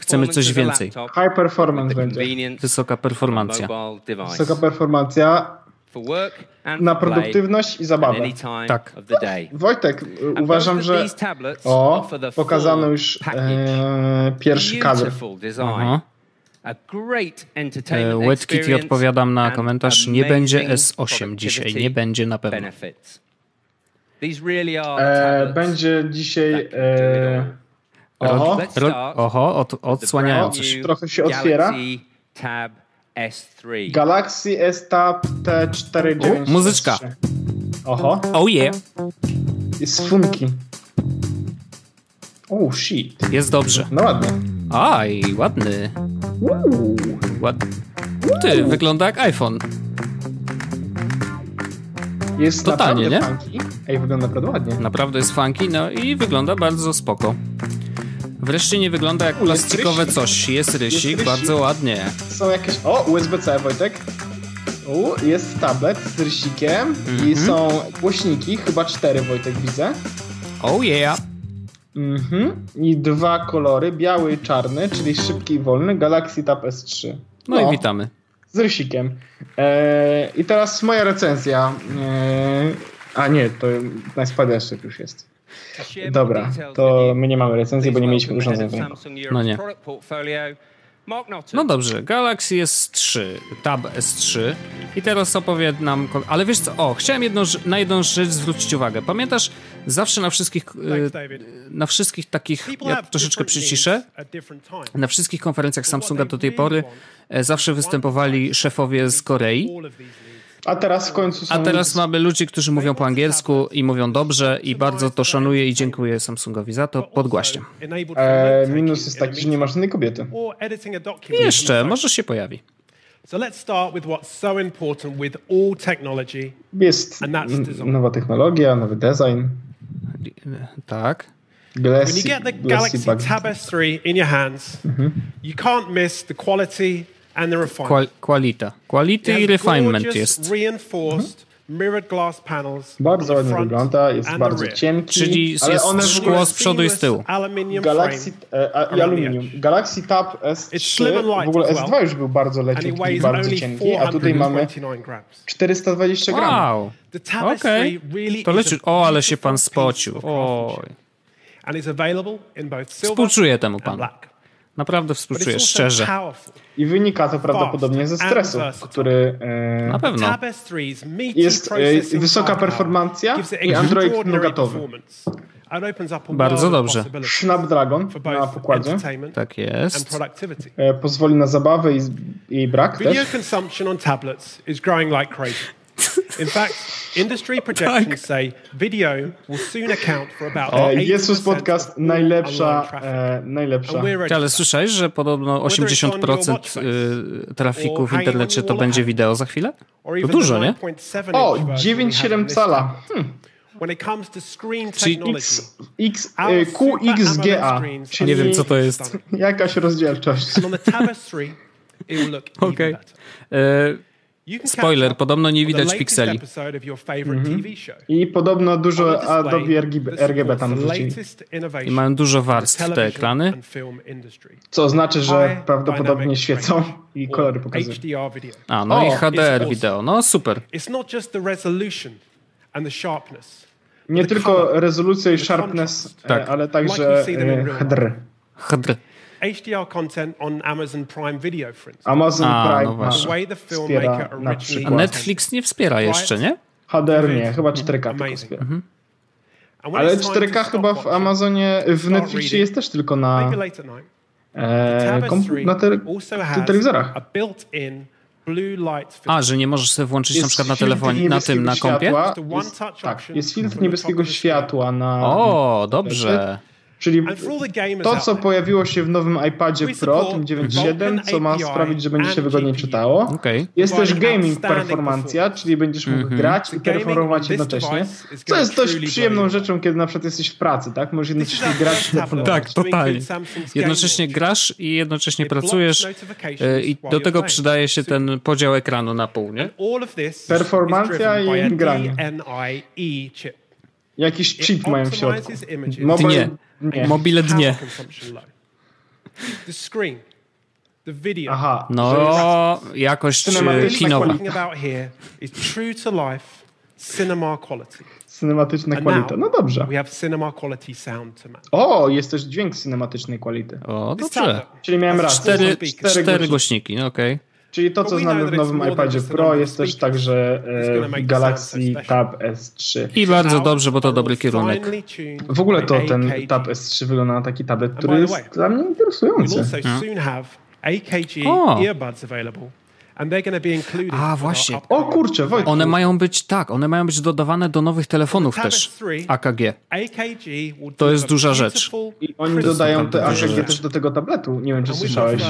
Chcemy coś więcej. High performance będzie. Wysoka performancja. Wysoka performancja na produktywność i zabawę. Tak. Wojtek, uważam, że o, pokazano już e, pierwszy kadr. Aha. E, odpowiadam na komentarz, nie będzie S8 dzisiaj, nie będzie na pewno. E, będzie dzisiaj... E, oho, oho od, odsłaniają coś. Trochę się otwiera. Tab S3. Galaxy S Tab T493. Muzyczka. Oho. Oh yeah. Jest funky. Oh shit. Jest dobrze. No ładnie. Aj, ładny. Ładny. Ty, wygląda jak iPhone. Jest Totalnie, naprawdę nie? funky. Ej, wygląda naprawdę ładnie. Naprawdę jest funky, no i wygląda bardzo spoko. Wreszcie nie wygląda jak jest plastikowe coś. Jest rysik, rysik. bardzo ładnie. Są jakieś... O, USB-C, Wojtek. U, jest tablet z rysikiem i Mhm. są głośniki, chyba cztery, Wojtek, widzę. Oh yeah. Mhm. I dwa kolory, biały i czarny, czyli szybki i wolny, Galaxy Tab S3. No, i witamy. Z rysikiem. Eee, I teraz moja recenzja. Eee, a nie, to najspadniejszy już jest. Dobra, to my nie mamy recenzji, bo nie mieliśmy urządzeń. No nie. No dobrze, Galaxy S3, Tab S3 i teraz opowie nam... Ale wiesz co, o, chciałem jedną, rz- na jedną rzecz zwrócić uwagę. Pamiętasz, zawsze na wszystkich, David. na wszystkich takich, ja troszeczkę przyciszę, na wszystkich konferencjach Samsunga do tej pory e, zawsze występowali szefowie z Korei, A teraz w końcu są... a teraz mamy ludzi, którzy mówią po angielsku i mówią dobrze i bardzo to szanuję i dziękuję Samsungowi za to. Podgłaśniam. note-taking minus jest taki, że nie masz żadnej kobiety. I jeszcze, może się pojawi. So let's start with what's so important with all technology. Jest And that's n- design. nowa technologia, nowy design. Tak. Glassy, When you get the Galaxy. Tab S3 in your hands, you can't miss the quality and the refinement. Qualita. Quality has refinement gorgeous, jest. reinforced mirrored glass panels Bardzo ładnie front wygląda, jest and the bardzo rear. cienki. Czyli ale jest szkło z przodu i z tyłu. Galaxy e, i aluminium. Galaxy Tab S3 It's slim and light w ogóle as well. S2 już był bardzo leciutki i weighs bardzo only cienki, a tutaj mamy 429 grams. 420 gramów. Wow. Okej. S3 really To leci. O, ale się pan spocił. Oj. And it's available in both silver Współczuję temu and panu. Naprawdę współczuję, szczerze. I wynika to prawdopodobnie ze stresu, który e, Na pewno. Tab S3's meaty Jest, e, wysoka performancja i Android a Bardzo dobrze. Snapdragon na pokładzie entertainment Tak jest. e, pozwoli na zabawę i, i brak Video też. In fact, industry projections say video will soon account for about E, 80% Jesus Podcast najlepsza, e, najlepsza. Ale słyszałeś, że podobno Whether it's on your 80% watch y, trafiku w internecie to będzie wideo za chwilę? To dużo, nie? 9.7 O, inch version we have in 9,7 this cala. Hmm. When it comes to screen Czyli technology, X, X, e, QXGA, screens czyli Nie wiem, co to jest. jakaś rozdzielczość. And on the Tab S3, it will look [LAUGHS] even Okej. better. Spoiler, podobno nie widać pikseli. show. I podobno dużo Adobe RGB, RGB tam wrzucili. I mają dużo warstw te ekrany. and film industry. Co znaczy, że prawdopodobnie świecą i or kolory pokazują. HDR. A, no O, i HDR wideo. No super. Nie tylko rezolucja i sharpness, e, Tak. ale także in e, HDR. HDR. HDR content on Amazon Prime Video, for instance. Amazon A, Prime no właśnie. The way the filmmaker na originally A. Netflix nie wspiera jeszcze, nie? HDR nie, chyba 4K tylko Amazing. wspiera. When Ale it's time 4K to chyba w Amazonie, w Netflixie jest też tylko na, e, Tab komp- S3 na te, also te has telewizorach. a built-in blue light filter. A, że nie możesz sobie włączyć na Jest przykład na telefonie, na tym, na kompie? Jest, tak, jest filtr niebieskiego światła na... O, dobrze. Czyli to, co pojawiło się w nowym iPadzie Pro, tym 9.7, co ma sprawić, że będzie się wygodniej czytało. Okej. Jest też gaming performancja, performance. czyli będziesz mógł grać i performować jednocześnie. Co jest dość przyjemną rzeczą, kiedy na przykład jesteś w pracy, tak? Możesz jednocześnie grać i performować. Tak, to totalnie. Jednocześnie grasz i jednocześnie pracujesz e, i do tego przydaje się ten podział ekranu na pół, nie? Performancja i granie. Jakiś chip mają w środku. Mobile, Dnie. nie. Mobile dnie. consumption low. The screen, the video, Aha. No, jakość e, Cinematyczna kinowa. true to life cinema quality. cinematyczna now No dobrze. we have cinema quality sound to match. O, jest też dźwięk cinematycznej quality. O, dobrze. Czyli miałem rację. Cztery, Są cztery głośniki. no okej. Czyli to, co znamy w nowym iPadzie Pro, jest też także e, Galaxy. Tab S3. I bardzo dobrze, bo to dobry kierunek. W ogóle to ten. Tab S3 wygląda na taki tablet, który jest dla mnie interesujący. AKG o. A, właśnie. O kurczę, Wojtku. One mają być, tak, one mają być dodawane do nowych telefonów też. AKG. To jest duża rzecz. I oni dodają te AKG też do tego tabletu. Nie wiem, czy słyszałeś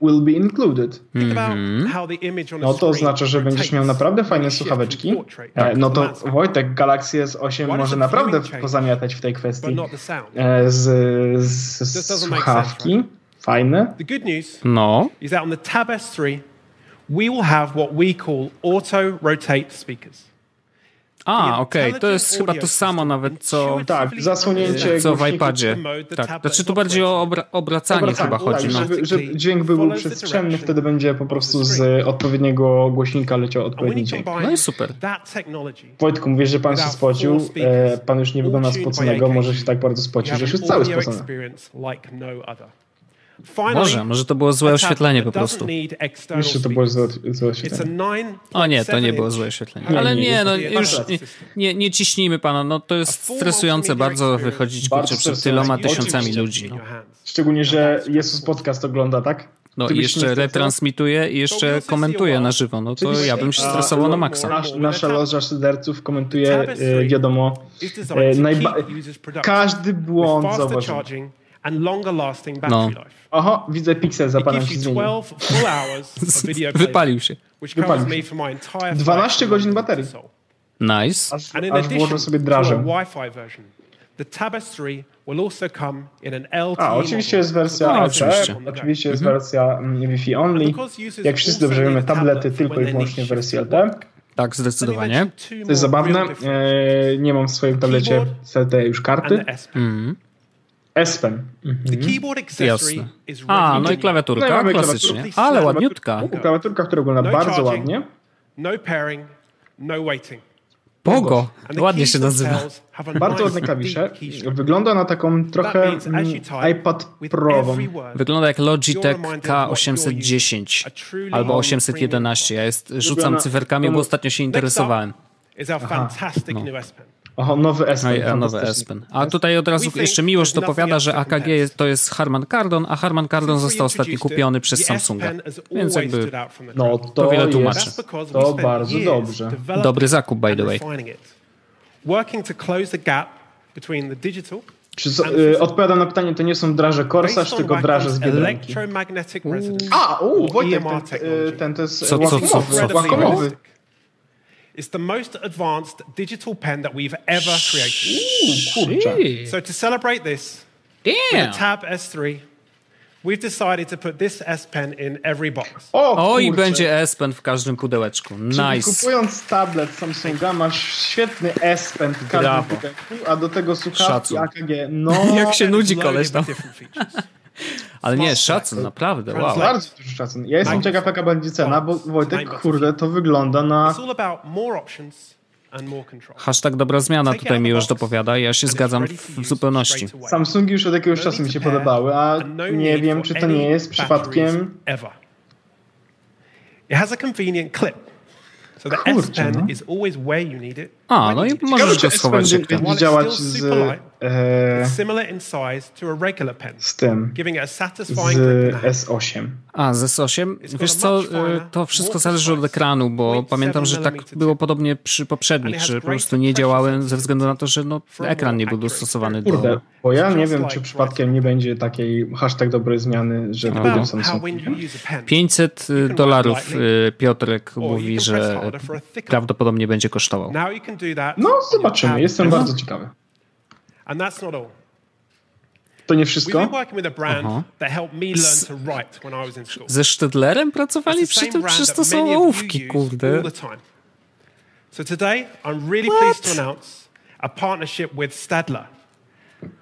will be included. Mm-hmm. No to oznacza, że będziesz miał naprawdę fajne słuchaweczki. E, no to Wojtek, Galaxy S8 może naprawdę pozamiatać w tej kwestii e, z, z, z słuchawki. Fajne. No. Is that on the Tab S3 we will have what we call auto rotate speakers. A, okej, okay. to jest chyba to samo nawet, co... Tak, zasłonięcie Co w iPadzie. Tak, znaczy tu bardziej o obra obracanie, obracanie chyba chodzi. Tak, no. żeby, żeby dźwięk był przestrzenny, wtedy będzie po prostu z odpowiedniego głośnika leciał odpowiedni dźwięk. No i super. Wojtku, mówisz, że pan się spocił, e, pan już nie wygląda spoconego, może się tak bardzo spocił, że już jest cały spocony. Może, może to było złe oświetlenie po prostu. Jeszcze to było złe, złe oświetlenie. O nie, to nie było złe oświetlenie. Ale nie, no już nie, nie, ciśnijmy pana, no to jest stresujące bardzo wychodzić kurczę, przed tyloma tysiącami ludzi. No. Szczególnie, że Jezus podcast ogląda, tak? No i jeszcze retransmituje i jeszcze komentuje na żywo, no to ja bym się stresował na maksa. Nasz, nasza loża szyderców komentuje, e, wiadomo, e, najba- każdy błąd zauważył no. Oho, widzę piksel za panem [LAUGHS] się. Wypalił się. Wypalił się. 12 godzin baterii. Nice. Aż, aż włożę sobie drażem. The Tab S3 will also come in an LTE A, oczywiście jest wersja no, oczywiście. oczywiście jest mhm. wersja mm, Wi-Fi only. Jak wszyscy dobrze wiemy, tablety tylko i wyłącznie w wersji LTE. Tak, zdecydowanie. To jest zabawne. E, nie mam w swoim tablecie LTE już karty. Mhm. S Pen. Mhm. Jasne. A, no i klawiaturka, no klasycznie. Ale ładniutka. Klawiaturka, która wygląda no bardzo ładnie. No pairing, no waiting. Pogo, ładnie się nazywa. Bardzo ładne klawisze. Wygląda na taką trochę iPad Pro. Wygląda jak Logitech K810 albo 811. Ja jest, rzucam cyferkami, bo ostatnio się interesowałem. Aha, no. Oho, nowy Espen. A, nowy Espen. A tutaj od razu jeszcze Miłosz dopowiada, że AKG to jest Harman Kardon, a Harman Kardon został ostatnio kupiony przez Samsunga. Więc jakby no, to, to wiele tłumaczy. To bardzo dobrze. Dobry zakup, by the way. To czy y, odpowiadam na pytanie, to nie są draże Corsair, tylko draże z Biedronki. A, u, Wojtek, ten, y, ten to jest co, co, co, co? łakomowy. It's the most advanced digital pen that we've ever created. So to celebrate this, Damn. with a Tab S3, we've decided to put this S Pen in every box. O, o i będzie S Pen w każdym pudełeczku. Nice. Czyli kupując tablet Samsunga masz świetny S Pen w każdym Brawo. pudełku, a do tego słuchawki AKG. [LAUGHS] No, jak się nudzi koleś tam. [LAUGHS] Ale nie, szacun, naprawdę, wow. Bardzo duży szacun. Ja jestem ciekaw, jaka będzie cena, bo Wojtek, kurde, to wygląda na... Hashtag dobra zmiana tutaj mi już dopowiada. Ja się zgadzam w zupełności. Samsungi już od jakiegoś czasu mi się podobały, a no nie wiem, czy to nie jest przypadkiem... It has a convenient clip. So the Kurczę, S Pen no. is always where you need it. A, no i możesz go schować. Będzie działać z, e, z tym, z S8. A, z S8? Wiesz co, e, to wszystko zależy od ekranu, bo pamiętam, że tak było podobnie przy poprzednich, że po prostu nie działały ze względu na to, że no, ekran nie był dostosowany Kurde, do... bo ja nie wiem, czy przypadkiem nie będzie takiej hashtag dobrej zmiany, że pójdą Samsung. 500 dolarów e, Piotrek mówi, że prawdopodobnie będzie kosztował. No, zobaczymy. Jestem bardzo ciekawy. To nie wszystko? Ze Sztedlerem pracowali przy tym? Przecież to są ołówki, kurde. So today I'm really What? pleased to announce a partnership with Stadler,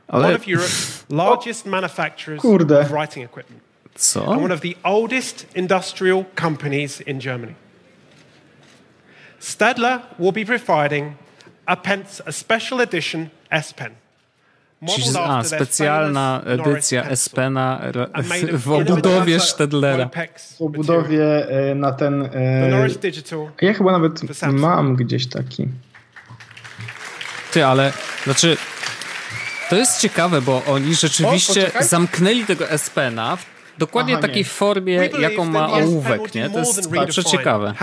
Ale... one of Europe's [LAUGHS] largest manufacturers Kurde. of writing equipment. Co? And one of the oldest industrial companies in Germany. Stadler will be providing a, pen, a special edition S Pen. Czyli, a, specjalna edycja S-Pena [LAUGHS] w obudowie Stedlera. W obudowie na ten... E, ja chyba nawet mam gdzieś taki. Ty, ale znaczy to jest ciekawe, bo oni rzeczywiście o, zamknęli tego S-Pena dokładnie Aha, takiej formie, jaką ma ołówek, nie? To jest bardzo ciekawe.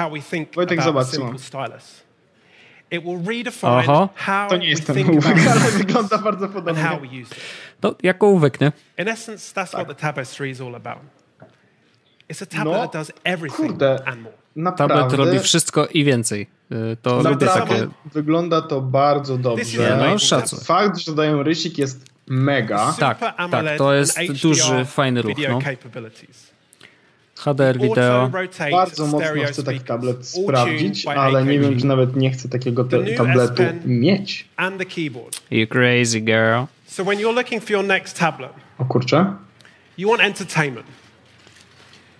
Wojtek, zobacz, co It will redefine Oho. how to nie jest ten ołówek, [LAUGHS] ale wygląda bardzo podobnie. To jak ołówek, nie? In essence, that's tak. what the Tab S3 is all about. It's a tablet no, that does everything kurde, and more. Naprawdę, Tablet robi wszystko i więcej. Y, to lubię takie... Wygląda to bardzo dobrze. No, szacuj. Fakt, że dają rysik jest mega. Tak, tak, to jest duży, fajny ruch. No. HDR wideo. Bardzo mocno chcę taki tablet sprawdzić, ale nie wiem, czy nawet nie chcę takiego tabletu mieć. You crazy girl. So when you're looking for your next tablet, o kurczę. You want entertainment.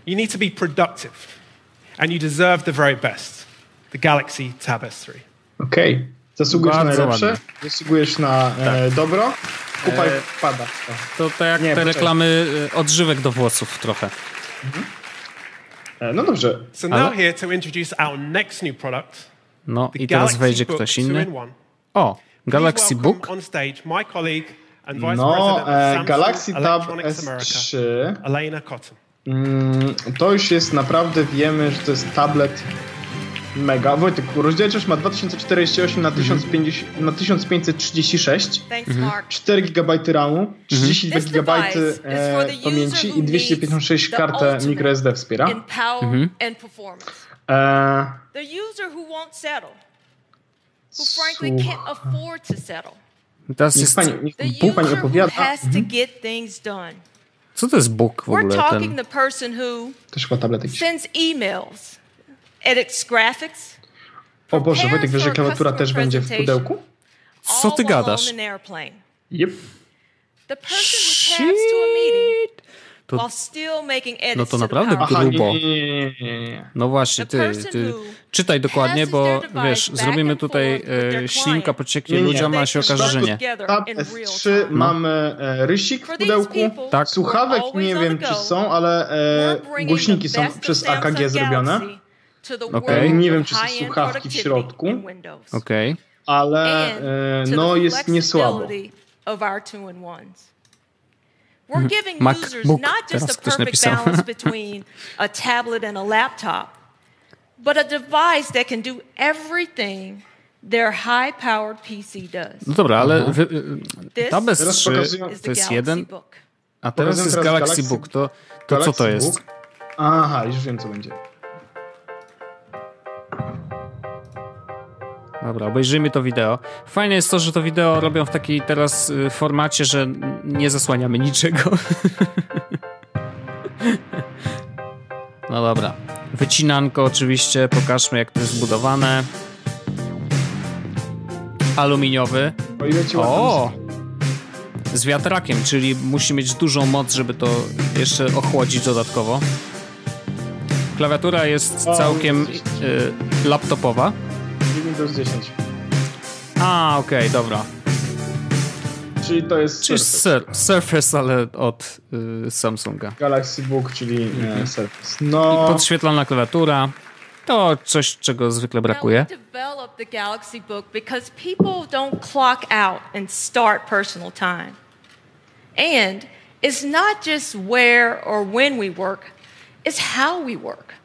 You need to be productive. And you deserve the very best. The Galaxy Tab S3. Okej. Okay. Zasługujesz Bardzo na najlepsze, ładnie. zasługujesz na e, tak. dobro. Kupaj e, pada. To tak jak Nie, te reklamy e, odżywek do włosów trochę. Mhm. E, no dobrze. So now Ale... here to introduce our next new product. No i teraz wejdzie ktoś inny. O, Galaxy Book. On stage my colleague and Vice no, e, Galaxy Tab S3. Elena Cotton. Mm, to już jest naprawdę, wiemy, że to jest tablet mega. Wojtek, rozdzielczość ma 2048 na, 1050, na 1536, mhm. 4 GB RAMu, 32 GB e, pamięci i 256 kartę microSD wspiera. Mhm. E, who frankly can't afford to settle. Teraz jest... Pani, niech Bóg pani opowiada. Mhm. Co to jest Bóg w ogóle? We're talking ten... the person who Też chyba tablet sends emails edits graphics. O Boże, Wojtek, wiesz, że klawiatura też będzie w pudełku? Co ty gadasz? Yep. Shit. To, no to naprawdę grubo. No właśnie, ty, ty czytaj dokładnie, bo wiesz, zrobimy tutaj e, ślinka pocieknie ludziom, a się okaże, że nie. Tab S3 no. mamy e, rysik w pudełku, tak. słuchawek nie wiem czy są, ale e, głośniki są przez AKG zrobione. Okay. Nie wiem, czy są słuchawki w środku. Okay. Ale e, no jest niesłabo. We're giving users not just a perfect balance between a tablet and a laptop, but a device that can do everything their high-powered PC does. No dobra, ale wy, Tablet 3 to jest jeden, a teraz jest Galaxy, Galaxy Book. To, to Galaxy co to jest? Book? Aha, już wiem co będzie. Dobra, obejrzyjmy to wideo. Fajne jest to, że to wideo robią w takiej teraz y, formacie, że nie zasłaniamy niczego. [LAUGHS] No dobra. Wycinanko oczywiście, pokażmy jak to jest zbudowane. Aluminiowy. O! Z wiatrakiem, czyli musi mieć dużą moc, żeby to jeszcze ochłodzić dodatkowo. Klawiatura jest całkiem y, laptopowa. Windows 10. A, okej, okay, dobra. Czyli to jest czyli Surface. Surface, ale od y, Samsunga. Galaxy Book, czyli mm -hmm. Surface. No. I podświetlana klawiatura. To coś, czego zwykle brakuje. developed the Galaxy Book because people don't clock out and start personal time. And it's not just where or when we work, it's how we work.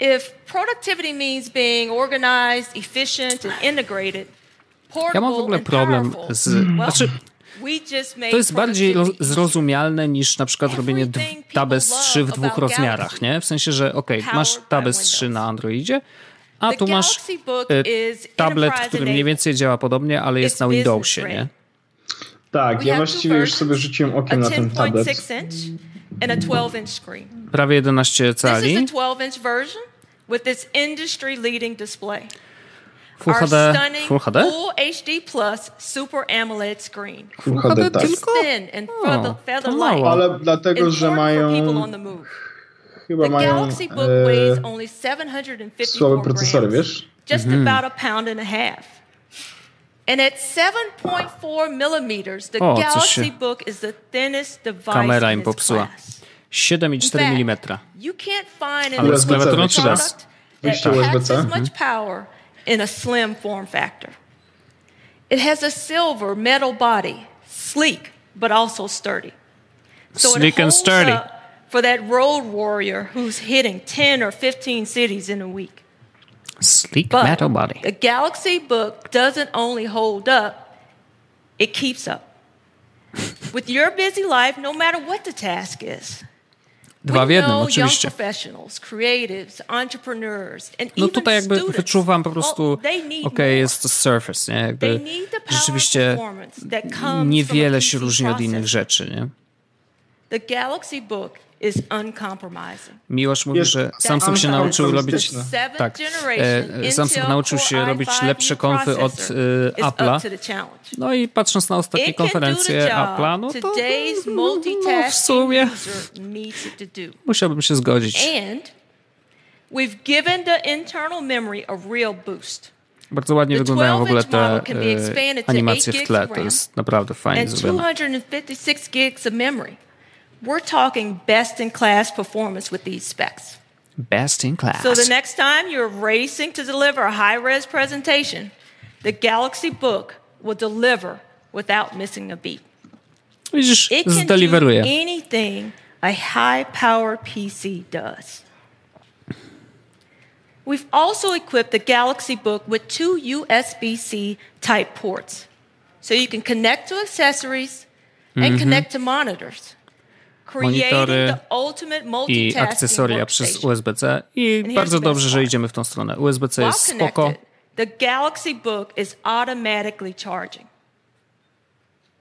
If productivity means being organized, efficient and integrated, ja mam w ogóle problem z... Znaczy, to jest bardziej zrozumialne niż na przykład robienie Tabes 3 w dwóch rozmiarach, nie? W sensie, że ok, masz Tabes 3 na Androidzie, a tu masz y, tablet, który mniej więcej działa podobnie, ale jest na Windowsie, nie? Tak, ja właściwie już sobie rzuciłem okiem na ten tablet. Prawie 11 cali with this industry leading display. Full Our HD, stunning Full HD? Full HD Plus Super AMOLED screen. Full HD, tak. Thin and feather, feather light. Ale dlatego, że mają chyba mają e, słabe procesory, wiesz? Just mm. about a pound and a half. And at 7.4 millimeters, the o, Galaxy Book is the thinnest device Kamera im popsuła. Class. 7,4 mm. Ale z klawiaturą czy bez? Wyjście USB-C. In a slim form factor. It has a silver metal body, sleek but also sturdy. So sleek and sturdy. for that road warrior who's hitting 10 or 15 cities in a week. Sleek but metal body. The Galaxy book doesn't only hold up, it keeps up. With your busy life, no matter what the task is. Dwa w jednym, oczywiście. No tutaj jakby wyczuwam po prostu, okej, okay, jest to Surface, nie? Jakby rzeczywiście niewiele się różni od innych rzeczy, nie? The Galaxy Book. Miłosz mówi, że Samsung się nauczył robić tak, e, Samsung nauczył się robić lepsze konfy od e, Apple'a. No i patrząc na ostatnie konferencje Apple'a, no to no, w sumie musiałbym się zgodzić. We've given the internal memory a real boost. Bardzo ładnie wyglądają w ogóle te e, animacje w tle. To jest naprawdę fajnie zrobione. 256 gigs of memory. We're talking best in class performance with these specs. Best in class. So the next time you're racing to deliver a high res presentation, the Galaxy Book will deliver without missing a beat. Widzisz, it can do anything a high power PC does. We've also equipped the Galaxy Book with two USB C type ports. So you can connect to accessories and mm -hmm. connect to monitors. Monitory i akcesoria przez USB-C i bardzo dobrze, że idziemy w tą stronę. USB-C jest spoko.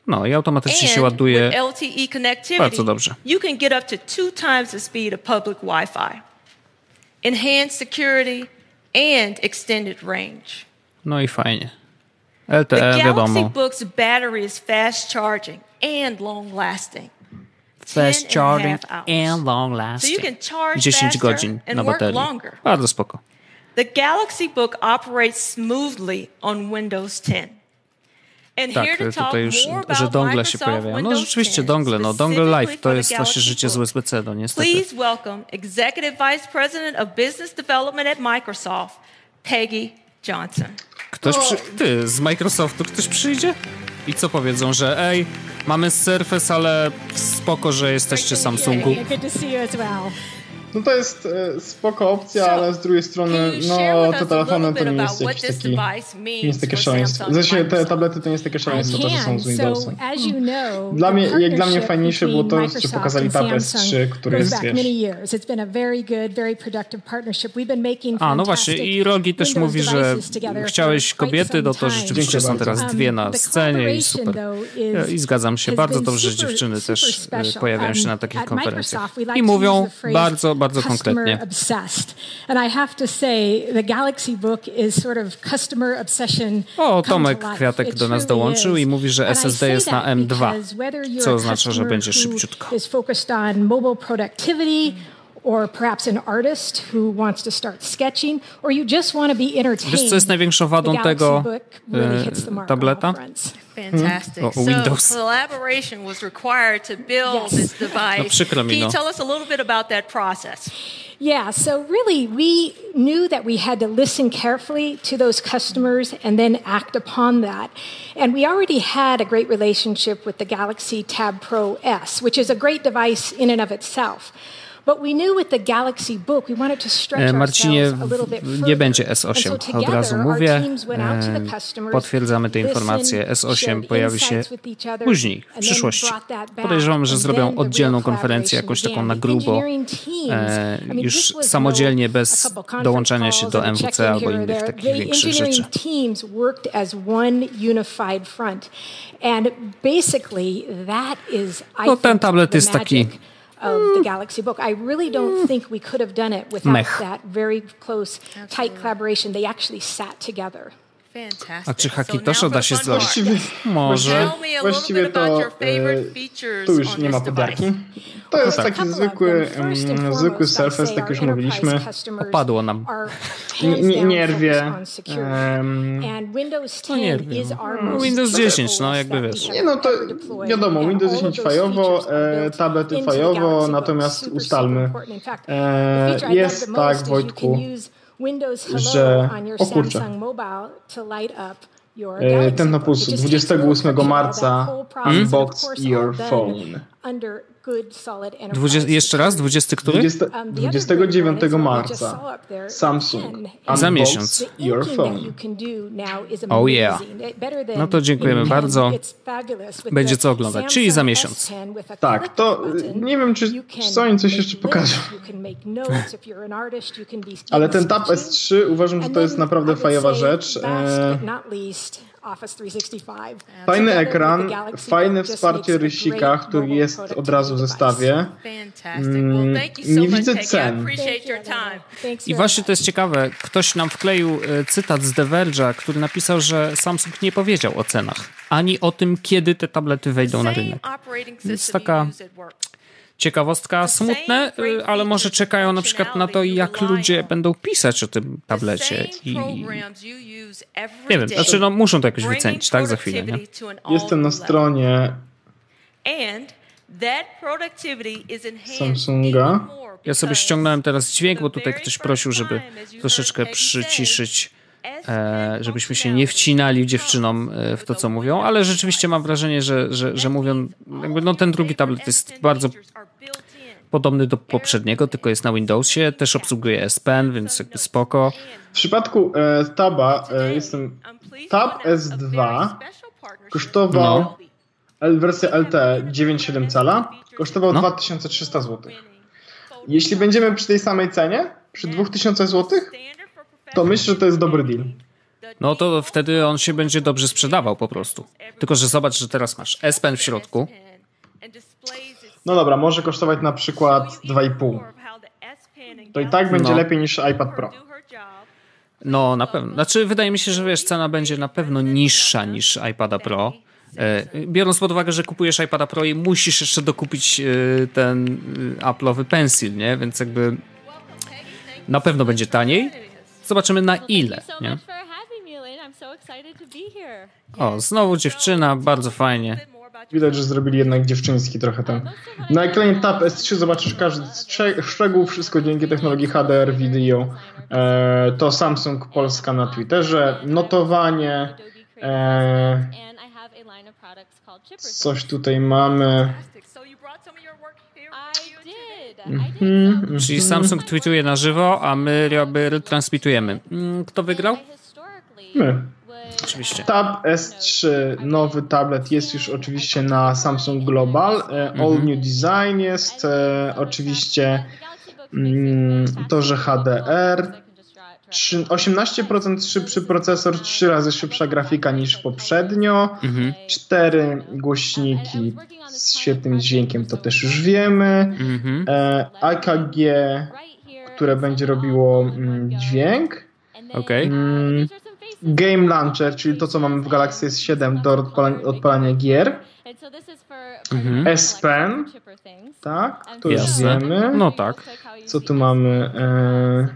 No i automatycznie się ładuje LTE bardzo dobrze. You can get up to two times the speed of public Wi-Fi. Enhanced security and extended range. No i fajnie. LTE wiadomo. The Galaxy Book's battery is fast charging and long lasting fast charging and long lasting. So 10 godzin na baterii. Bardzo spoko. The Galaxy Book operates smoothly on Windows 10. tak, tutaj już, że dongle się pojawiają. No rzeczywiście dongle, no dongle live to jest właśnie życie z USB-C, no niestety. Please welcome Executive Vice President of Business Development at Microsoft, Peggy Johnson. Ktoś przy... Ty, z Microsoftu ktoś przyjdzie? I co powiedzą, że ej, mamy Surface, ale spoko, że jesteście Samsungu. No to jest e, spoko opcja, ale z drugiej strony, no te telefony to nie jest jakiś taki, nie jest takie szaleństwo. Zresztą te tablety to nie jest takie szaleństwo, to, że są z Windowsem. Dla mnie, jak dla mnie fajniejsze było to, że pokazali Tab S3, który jest, wiesz... A, no właśnie i Rogi też mówi, że chciałeś kobiety, no to rzeczywiście są teraz dwie na scenie i super. I zgadzam się, bardzo dobrze, że dziewczyny też e, pojawiają się na takich konferencjach. I mówią bardzo, bardzo bardzo konkretnie. O, Tomek Kwiatek do nas dołączył i mówi, że SSD jest na M2, co oznacza, że będzie szybciutko. Or perhaps an artist who wants to start sketching, or you just want to be entertained. Wiesz, co jest największą wadą tego e, tableta? Fantastic. Mm. Oh, Windows. So collaboration was required to build yes. this device. No, przykro mi, Can you tell us a little bit about that process? Yeah, so really, we knew that we had to listen carefully to those customers and then act upon that. And we already had a great relationship with the Galaxy Tab Pro S, which is a great device in and of itself. Marcinie, nie będzie S8, od razu mówię. E, potwierdzamy te informacje. S8 pojawi się później, w przyszłości. Podejrzewam, że zrobią oddzielną konferencję, jakąś taką na grubo, e, już samodzielnie, bez dołączania się do MWC albo innych takich większych rzeczy. No ten tablet jest taki of the mm. Galaxy book. I really don't mm. think we could have done it without Mech. that very close, Absolutely. tight collaboration. They actually sat together. A czy Hakitosho da się zrobić? Może. Właściwie to e, tu już nie ma podarki. To jest taki zwykły, um, zwykły Surface, tak już mówiliśmy. Opadło nam. Nie, nie rwie. Um, no. No. Windows 10, no jakby wiesz. Nie no to wiadomo, Windows 10 fajowo, e, tablety fajowo, natomiast ustalmy. E, jest tak, Wojtku, że... O kurczę. Ten na puls 28 marca unbox your phone. 20, jeszcze raz, 20 który? 20, 29 um, marca. Samsung. Za miesiąc. Your phone. Oh yeah. No to dziękujemy bardzo. Będzie co oglądać, czyli za miesiąc. Tak, to nie wiem, czy Sony coś jeszcze pokaże. Ale ten Tab S3 uważam, że to jest naprawdę fajowa rzecz. Office 365. Fajny ekran, fajne wsparcie rysika, który jest od razu w zestawie. Mm, nie widzę cen. I właśnie to jest ciekawe. Ktoś nam wkleił e, cytat z The Verge'a, który napisał, że Samsung nie powiedział o cenach, ani o tym, kiedy te tablety wejdą na rynek. Jest taka ciekawostka, smutne, y, ale może czekają na przykład na to, jak ludzie będą pisać o tym tablecie i nie wiem, znaczy no muszą to jakoś wycenić, tak, za chwilę, nie? Jestem na stronie Samsunga. Ja sobie ściągnąłem teraz dźwięk, bo tutaj ktoś prosił, żeby troszeczkę przyciszyć żebyśmy się nie wcinali dziewczynom e, w to, co mówią, ale rzeczywiście mam wrażenie, że, że, że mówią, jakby no ten drugi tablet jest bardzo podobny do poprzedniego, tylko jest na Windowsie, też obsługuje S Pen, więc jakby spoko. W przypadku e, Taba e, jestem Tab S2 kosztował no. wersja LTE 9,7 cala kosztował no. 2300 zł. Jeśli będziemy przy tej samej cenie, przy 2000 zł, to myślę, że to jest dobry deal. No to wtedy on się będzie dobrze sprzedawał po prostu. Tylko, że zobacz, że teraz masz S Pen w środku. No dobra, może kosztować na przykład 2,5. To i tak będzie no. lepiej niż iPad Pro. No, na pewno. Znaczy, wydaje mi się, że wiesz, cena będzie na pewno niższa niż iPada Pro. E, biorąc pod uwagę, że kupujesz iPada Pro i musisz jeszcze dokupić e, ten e, Apple'owy Pencil, nie? Więc jakby na pewno będzie taniej. Zobaczymy na ile, nie? O, znowu dziewczyna, bardzo fajnie. Widać, że zrobili jednak dziewczyński trochę ten. Na ekranie Tab S3 zobaczysz każdy szczegół, wszystko dzięki technologii HDR Video. E, to Samsung Polska na Twitterze. Notowanie. E, coś tutaj mamy. Mhm, Czyli Samsung tweetuje na żywo, a my transmitujemy. Mm, kto wygrał? My. Oczywiście. Tab S3, nowy tablet jest już oczywiście na Samsung Global. E, all mhm. New Design jest. E, oczywiście mm, to, że HDR. 18% szybszy procesor, 3 razy szybsza grafika niż poprzednio, mhm. 4 głośniki z świetnym dźwiękiem, to też już wiemy. Mhm. E, AKG, które będzie robiło mm, dźwięk. Okay. Mm, Game Launcher, czyli to, co mamy w Galaxy S7 do odpalania, odpalania gier. Mhm. S Pen, tak, to już wiemy. No tak. Co tu mamy? E,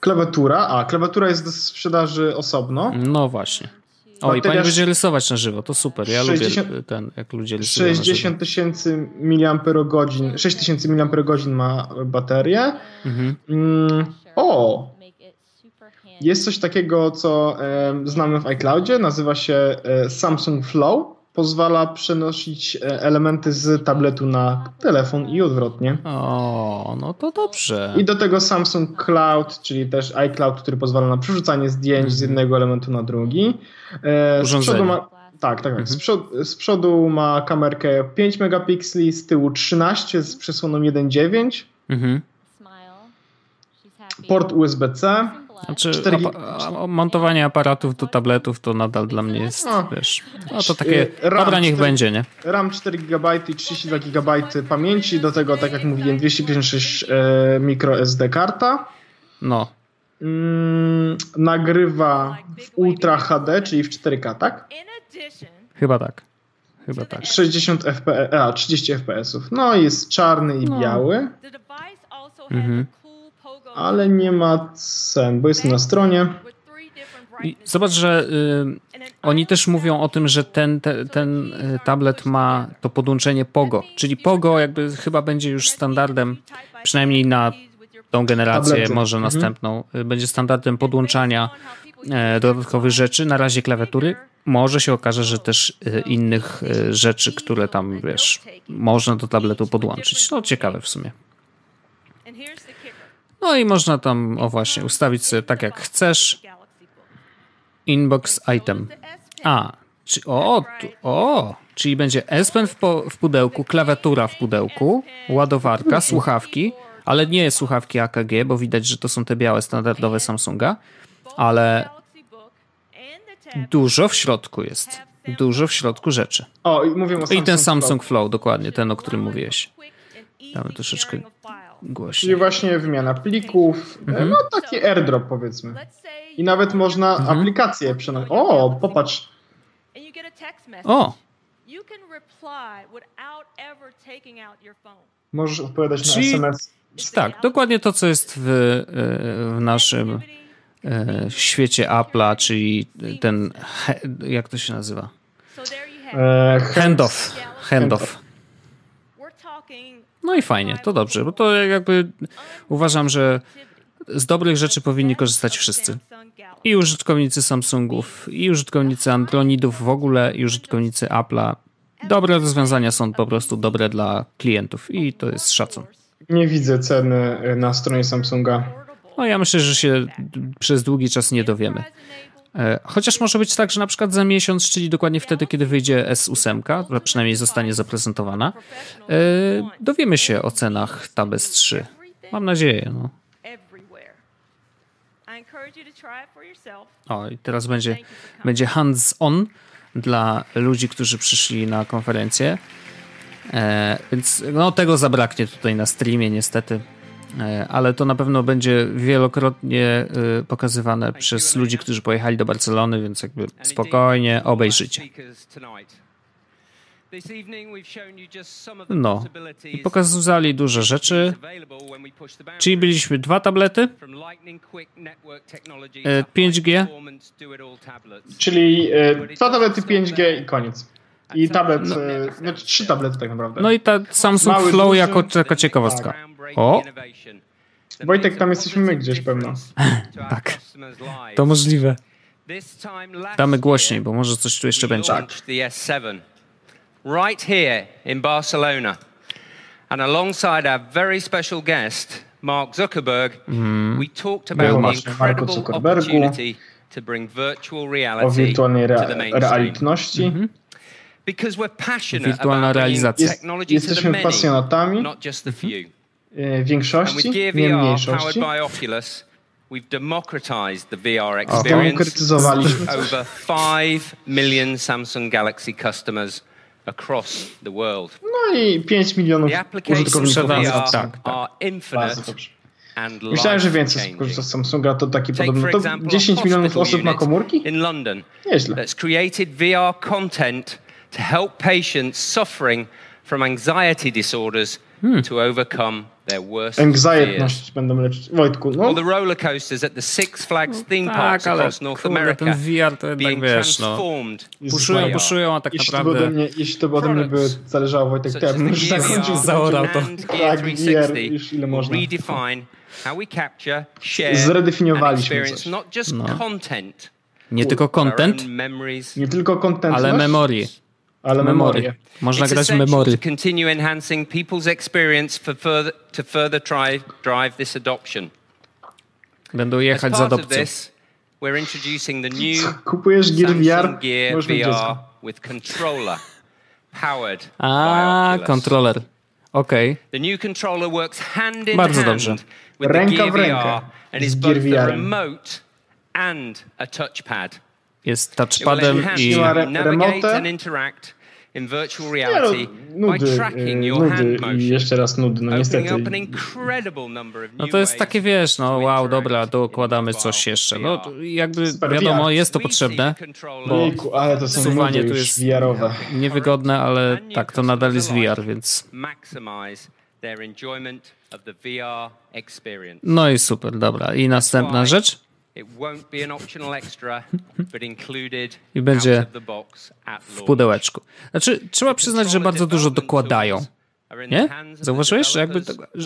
klawiatura. A, klawiatura jest do sprzedaży osobno. No właśnie. O, i pani będzie rysować na żywo, to super. Ja 60, lubię ten, jak ludzie rysują 60 tysięcy mAh, 6 tysięcy mAh ma baterię. Mhm. Mm, o! Jest coś takiego, co e, znamy w iCloudzie, nazywa się e, Samsung Flow. Pozwala przenosić e, elementy z tabletu na telefon i odwrotnie. O, no to dobrze. I do tego Samsung Cloud, czyli też iCloud, który pozwala na przerzucanie zdjęć z mhm. jednego elementu na drugi. E, z przodu ma, tak, tak, tak. Z, przodu, z przodu ma kamerkę 5 megapikseli, z tyłu 13 z przesłoną 1.9. Mhm. Port USB-C znaczy, 4... a, montowanie aparatów do tabletów to nadal dla mnie jest, no. wiesz, no to takie, y, RAM dobra, niech 4, będzie, nie? RAM 4 GB i 32 GB pamięci, do tego, tak jak mówiłem, 256 e, micro SD karta. No. Mm, nagrywa w Ultra HD, czyli w 4K, tak? Chyba tak. Chyba tak. 60 FPS, a 30 FPS. No jest czarny i no. biały. Mhm ale nie ma cen, bo jestem na stronie. I zobacz, że y, oni też mówią o tym, że ten, te, ten y, tablet ma to podłączenie POGO, czyli POGO jakby chyba będzie już standardem, przynajmniej na tą generację, Tablety. może mhm. następną, y, będzie standardem podłączania e, dodatkowych rzeczy, na razie klawiatury. może się okaże, że też e, innych e, rzeczy, które tam, wiesz, można do tabletu podłączyć. No ciekawe w sumie. No i można tam, o właśnie, ustawić sobie tak jak chcesz. Inbox item. A, czy, o, o, czyli będzie S Pen w, po, w pudełku, klawiatura w pudełku, ładowarka, słuchawki, ale nie słuchawki AKG, bo widać, że to są te białe standardowe Samsunga, ale dużo w środku jest. Dużo w środku rzeczy. O, i mówię o I ten Samsung Flow. Flow, dokładnie, ten, o którym mówiłeś. Damy troszeczkę głośniej. Czyli właśnie wymiana plików, mhm. no taki airdrop powiedzmy. I nawet można mhm. aplikację przenosić. O, popatrz. O! Możesz odpowiadać Czyli, na SMS. Tak, dokładnie to, co jest w, e, w naszym e, świecie Apple'a, czyli ten, jak to się nazywa? E, handoff. Handoff. No i fajnie, to dobrze, bo to jakby uważam, że z dobrych rzeczy powinni korzystać wszyscy. I użytkownicy Samsungów, i użytkownicy Androidów w ogóle, i użytkownicy Apple'a. Dobre rozwiązania są po prostu dobre dla klientów i to jest szacun. Nie widzę ceny na stronie Samsunga. No ja myślę, że się przez długi czas nie dowiemy. E, chociaż może być tak, że na przykład za miesiąc, czyli dokładnie wtedy, kiedy wyjdzie S8, która przynajmniej zostanie zaprezentowana, e, dowiemy się o cenach Tab S3. Mam nadzieję. No. O, i teraz będzie, będzie hands-on dla ludzi, którzy przyszli na konferencję. E, więc no, tego zabraknie tutaj na streamie, niestety. E, ale to na pewno będzie wielokrotnie e, pokazywane przez ludzi, którzy pojechali do Barcelony, więc jakby spokojnie obejrzycie. No, i pokazali duże rzeczy. Czyli byliśmy dwa tablety, 5G. E, Czyli dwa tablety 5G i koniec. I tablet, no, znaczy trzy tablety tak naprawdę. No i ta Samsung Mały, Flow duży, jako taka ciekawostka. Tak. O! Wojtek, tam jesteśmy my gdzieś pewno. [LAUGHS] tak, to możliwe. Damy głośniej, bo może coś tu jeszcze będzie. Tak. Right here in Barcelona. And alongside our very special guest, Mark Zuckerberg, mm. we talked about the incredible opportunity to bring virtual reality to the mainstream. Mm -hmm. Because we're passionate Wirtualna realizacja. Jest, jesteśmy pasjonatami. Not just the few. Większości, nie mniejszości. We've democratized the VR experience over 5 million Samsung Galaxy customers across the world. No i 5 milionów użytkowników VR tak, tak. infinite Myślałem, że więcej korzysta z Samsunga, to taki podobny. To 10 milionów osób ma komórki? In London, Nieźle. That's created VR content to help patients suffering from anxiety disorders hmm. to overcome Anxiety będą leczyć. Wojtku, no. the roller coasters at the Six Flags theme tak, parks across North kurde, America ten VR to jednak wiesz, no. Puszują, puszują, a tak jeśli naprawdę... To mnie, jeśli to by ode mnie by zależało, Wojtek, to ja bym już zakończył. Zaorał to. Tak, VR, już ile można. Zredefiniowaliśmy coś. No. Nie tylko content, nie tylko content, ale memory. Ale memorie. Można grać w memory. continue enhancing people's experience for further, to further drive, drive this adoption. Będą jechać z adopcją. We're introducing the new Kupujesz Gear VR, Gear VR with controller powered [LAUGHS] A, kontroler. Okej. Okay. The new controller works hand in Bardzo hand dobrze. with ręka the Gear VR and is both the remote and a touchpad. Jest touchpadem i remote in virtual reality no, nudy, by tracking your nudy hand motion. I jeszcze raz nudy, no niestety. No to jest takie, wiesz, no wow, dobra, dokładamy coś jeszcze. No jakby wiadomo, jest to potrzebne, bo ale to są suwanie tu jest VR-owe. niewygodne, ale tak, to nadal jest VR, więc... No i super, dobra. I następna rzecz? I będzie w pudełeczku. Znaczy, trzeba przyznać, że bardzo dużo dokładają. Nie? Zauważyłeś, że jakby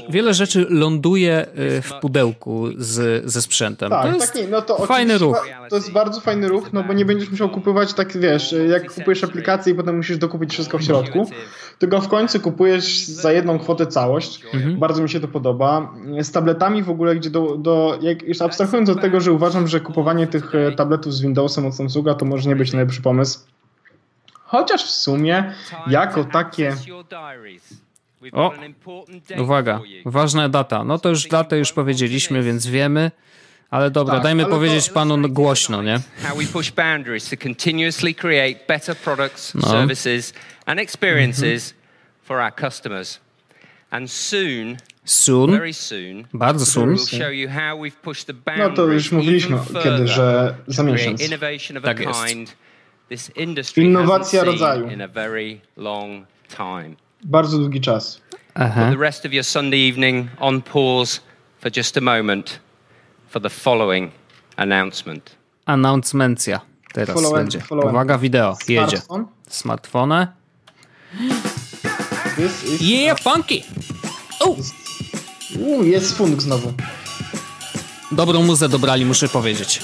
wiele rzeczy ląduje y, w pudełku z, ze sprzętem. Tak, to jest tak, nie, no to fajny ruch. To jest bardzo fajny ruch, no bo nie będziesz musiał kupować tak, wiesz, jak kupujesz aplikację i potem musisz dokupić wszystko w środku, tylko w końcu kupujesz za jedną kwotę całość. Mhm. Bardzo mi się to podoba. Z tabletami w ogóle, gdzie do, do jak, już abstrahując od tego, że uważam, że kupowanie tych e, tabletów z Windowsem od Samsunga to może nie być najlepszy pomysł. Chociaż w sumie jako takie o, uwaga, ważna data. No to już datę już powiedzieliśmy, więc wiemy. Ale dobra, tak, dajmy ale powiedzieć to... panu głośno, nie? No. And soon, soon, very soon, bardzo soon, No to już mówiliśmy kiedy, że za miesiąc. Tak jest. Innowacja rodzaju. Bardzo długi czas. Aha. Put the rest of your Sunday evening on pause for just a moment for the following announcement. Announcemencja teraz follow będzie. Follow Uwaga, wideo. Jedzie. Smartphone. Smartfone. Yeah, funky! Oh. Uuu, jest funk znowu. Dobrą muzę dobrali, muszę powiedzieć.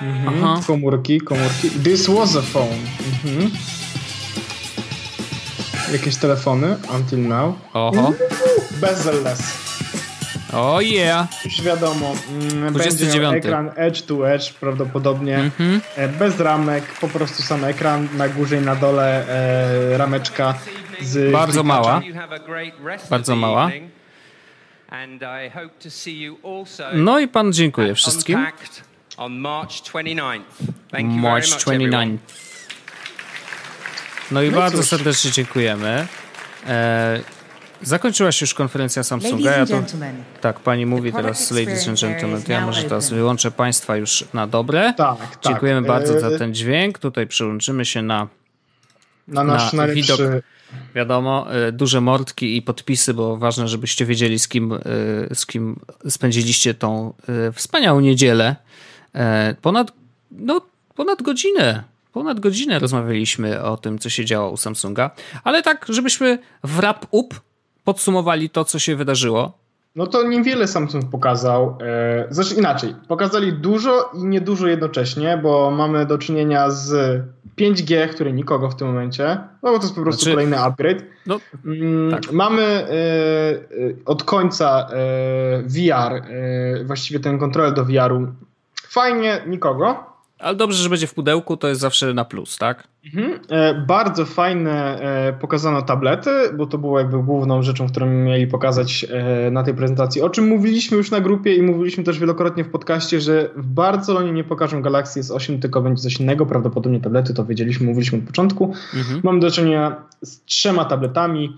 Mhm. Aha. Komórki, komórki. This was a phone. Mhm. Jakieś telefony, until now. Oho. Bezel-less. Oh yeah. Już wiadomo, 29. Mm, będzie ekran edge to edge prawdopodobnie, mm -hmm. bez ramek, po prostu sam ekran, na górze i na dole e, rameczka z Bardzo mała. Bardzo mała. No i pan dziękuję wszystkim. March 29th. March 29th. No i no bardzo cóż. serdecznie dziękujemy. E, zakończyła się już konferencja Samsunga. Ja to, tak, pani mówi teraz ladies and gentlemen. Ja może teraz wyłączę państwa już na dobre. Tak, tak. Dziękujemy bardzo za ten dźwięk. Tutaj przyłączymy się na, na nasz na widok. Wiadomo, e, duże mordki i podpisy, bo ważne, żebyście wiedzieli, z kim, e, z kim spędziliście tą e, wspaniałą niedzielę. Ponad, no, ponad godzinę ponad godzinę rozmawialiśmy o tym, co się działo u Samsunga, ale tak, żebyśmy w wrap-up podsumowali to, co się wydarzyło. No to niewiele Samsung pokazał. E, zresztą inaczej, pokazali dużo i niedużo jednocześnie, bo mamy do czynienia z 5G, który nikogo w tym momencie, no bo to jest po prostu znaczy, kolejny upgrade. No, mm, tak. Mamy e, e, od końca VR, właściwie ten kontroler do VR-u. Fajnie, nikogo. Ale dobrze, że będzie w pudełku, to jest zawsze na plus, tak? Mhm. E, bardzo fajne e, pokazano tablety, bo to było jakby główną rzeczą, którą mieli pokazać e, na tej prezentacji. O czym mówiliśmy już na grupie i mówiliśmy też wielokrotnie w podcaście, że w Barcelonie nie pokażą Galaxy S8, tylko będzie coś innego, prawdopodobnie tablety, to wiedzieliśmy, mówiliśmy od początku. Mhm. Mamy do czynienia z trzema tabletami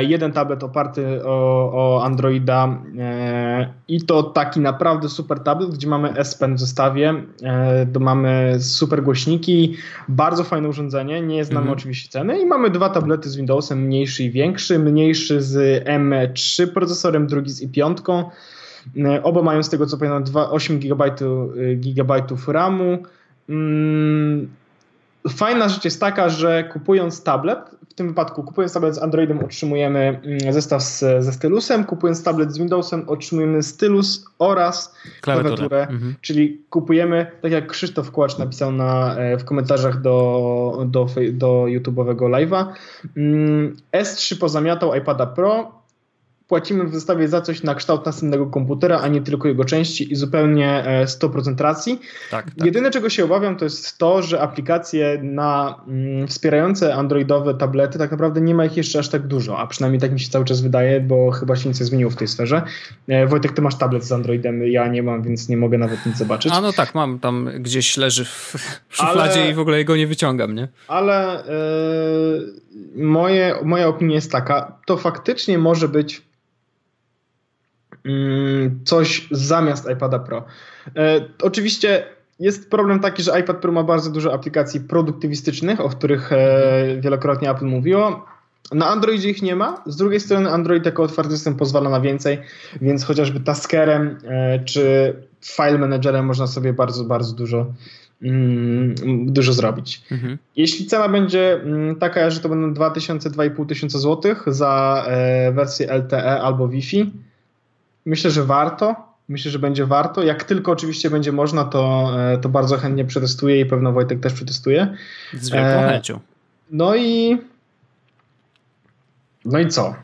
jeden tablet oparty o, o Androida e, i to taki naprawdę super tablet, gdzie mamy S Pen w zestawie, e, mamy super głośniki, bardzo fajne urządzenie, nie znamy mhm. oczywiście ceny i mamy dwa tablety z Windowsem, mniejszy i większy, mniejszy z M3 procesorem, drugi z i5. Oba mają z tego co pamiętam 8 GB, GB RAMu. Mm, fajna rzecz jest taka, że kupując tablet, w tym wypadku kupując tablet z Androidem otrzymujemy mm, zestaw z, ze stylusem, kupując tablet z Windowsem otrzymujemy stylus oraz klawiaturę, klawiaturę mhm. czyli kupujemy, tak jak Krzysztof Kłacz napisał na, e, w komentarzach do, do, do YouTube'owego live'a, mm, S3 pozamiatał iPada Pro, płacimy w zestawie za coś na kształt następnego komputera, a nie tylko jego części i zupełnie 100% e, racji. Tak, tak. Jedyne, czego się obawiam, to jest to, że aplikacje na mm, wspierające androidowe tablety, tak naprawdę nie ma ich jeszcze aż tak dużo, a przynajmniej tak mi się cały czas wydaje, bo chyba się nic nie zmieniło w tej sferze. E, Wojtek, ty masz tablet z Androidem, ja nie mam, więc nie mogę nawet nic zobaczyć. A no tak, mam tam gdzieś leży w, w szufladzie ale, i w ogóle jego nie wyciągam, nie? Ale yy, moje, moja opinia jest taka, to faktycznie może być coś zamiast iPada Pro. E, oczywiście jest problem taki, że iPad Pro ma bardzo dużo aplikacji produktywistycznych, o których e, wielokrotnie Apple mówiło. Na Androidzie ich nie ma. Z drugiej strony Android jako otwarty system pozwala na więcej, więc chociażby taskerem e, czy file managerem można sobie bardzo, bardzo dużo mm, dużo zrobić. Mhm. Jeśli cena będzie mm, taka, że to będą 2000-2500 zł za wersję LTE albo Wi-Fi, myślę, że warto. Myślę, że będzie warto. Jak tylko oczywiście będzie można, to, e, to bardzo chętnie przetestuję i pewno Wojtek też przetestuje. Z wielką chęcią. No i no i co?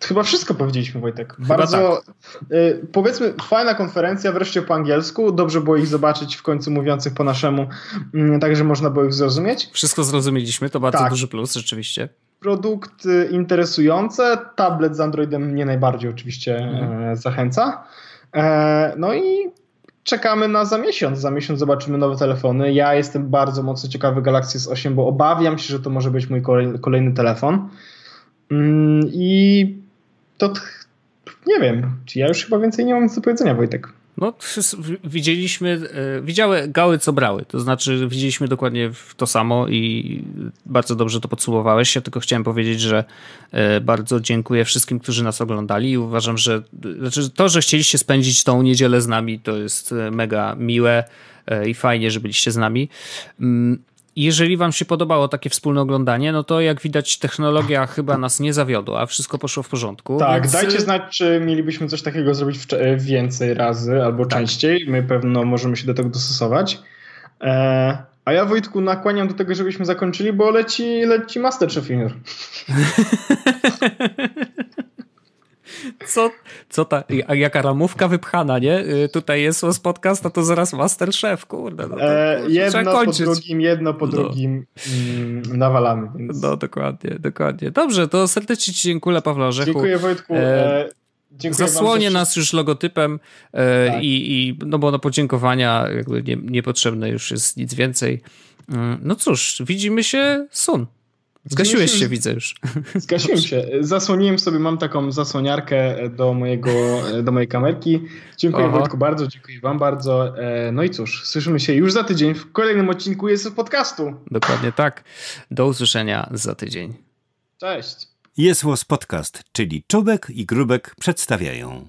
Chyba wszystko powiedzieliśmy, Wojtek. Chyba Bardzo, tak. y, powiedzmy, fajna konferencja, wreszcie po angielsku. Dobrze było ich zobaczyć w końcu mówiących po naszemu, y, tak że można było ich zrozumieć. Wszystko zrozumieliśmy, to bardzo tak. duży plus, rzeczywiście. Produkty interesujące, tablet z Androidem mnie najbardziej oczywiście mhm. e, zachęca. E, no i czekamy na za miesiąc. Za miesiąc zobaczymy nowe telefony. Ja jestem bardzo mocno ciekawy Galaxy S8, bo obawiam się, że to może być mój kolejny telefon. Mm, I to nie wiem, czy ja już chyba więcej nie mam nic do powiedzenia, Wojtek. No, widzieliśmy, e, widziały gały, co brały. To znaczy, widzieliśmy dokładnie to samo i bardzo dobrze to podsumowałeś. Ja tylko chciałem powiedzieć, że e, bardzo dziękuję wszystkim, którzy nas oglądali i uważam, że znaczy to, że chcieliście spędzić tą niedzielę z nami, to jest e, mega miłe i fajnie, że byliście z nami. Jeżeli wam się podobało takie wspólne oglądanie, no to jak widać technologia chyba nas nie zawiodła, a wszystko poszło w porządku. Tak, więc... dajcie znać, czy mielibyśmy coś takiego zrobić więcej razy albo tak. częściej. My pewno możemy się do tego dostosować. E, a ja Wojtku nakłaniam do tego, żebyśmy zakończyli, bo leci, leci Masterchef Junior. [LAUGHS] Co, co ta, jaka ramówka wypchana, nie? Y, tutaj jest z podcast, a to zaraz Masterchef, kurde. No e, jedno po drugim, jedno po no. drugim mm, nawalamy. Więc... No dokładnie, dokładnie. Dobrze, to serdecznie Ci dziękuję Pawle Orzechu. Dziękuję Wojtku. E, e Dziękuję Zasłonie nas już logotypem e, tak. i, i, no bo na podziękowania jakby nie, niepotrzebne już jest nic więcej. Mm, no cóż, widzimy się soon. Zgasiłeś się, widzę już. [LAUGHS] Zgasiłem się. Zasłoniłem sobie, mam taką zasłoniarkę do, mojego, do mojej kamerki. Dziękuję Oho. Wojtku bardzo, dziękuję wam bardzo. E, no i cóż, słyszymy się już za tydzień w kolejnym odcinku jest podcastu. Dokładnie tak. Do usłyszenia za tydzień. Cześć. Jest Podcast, czyli Czubek i Grubek przedstawiają.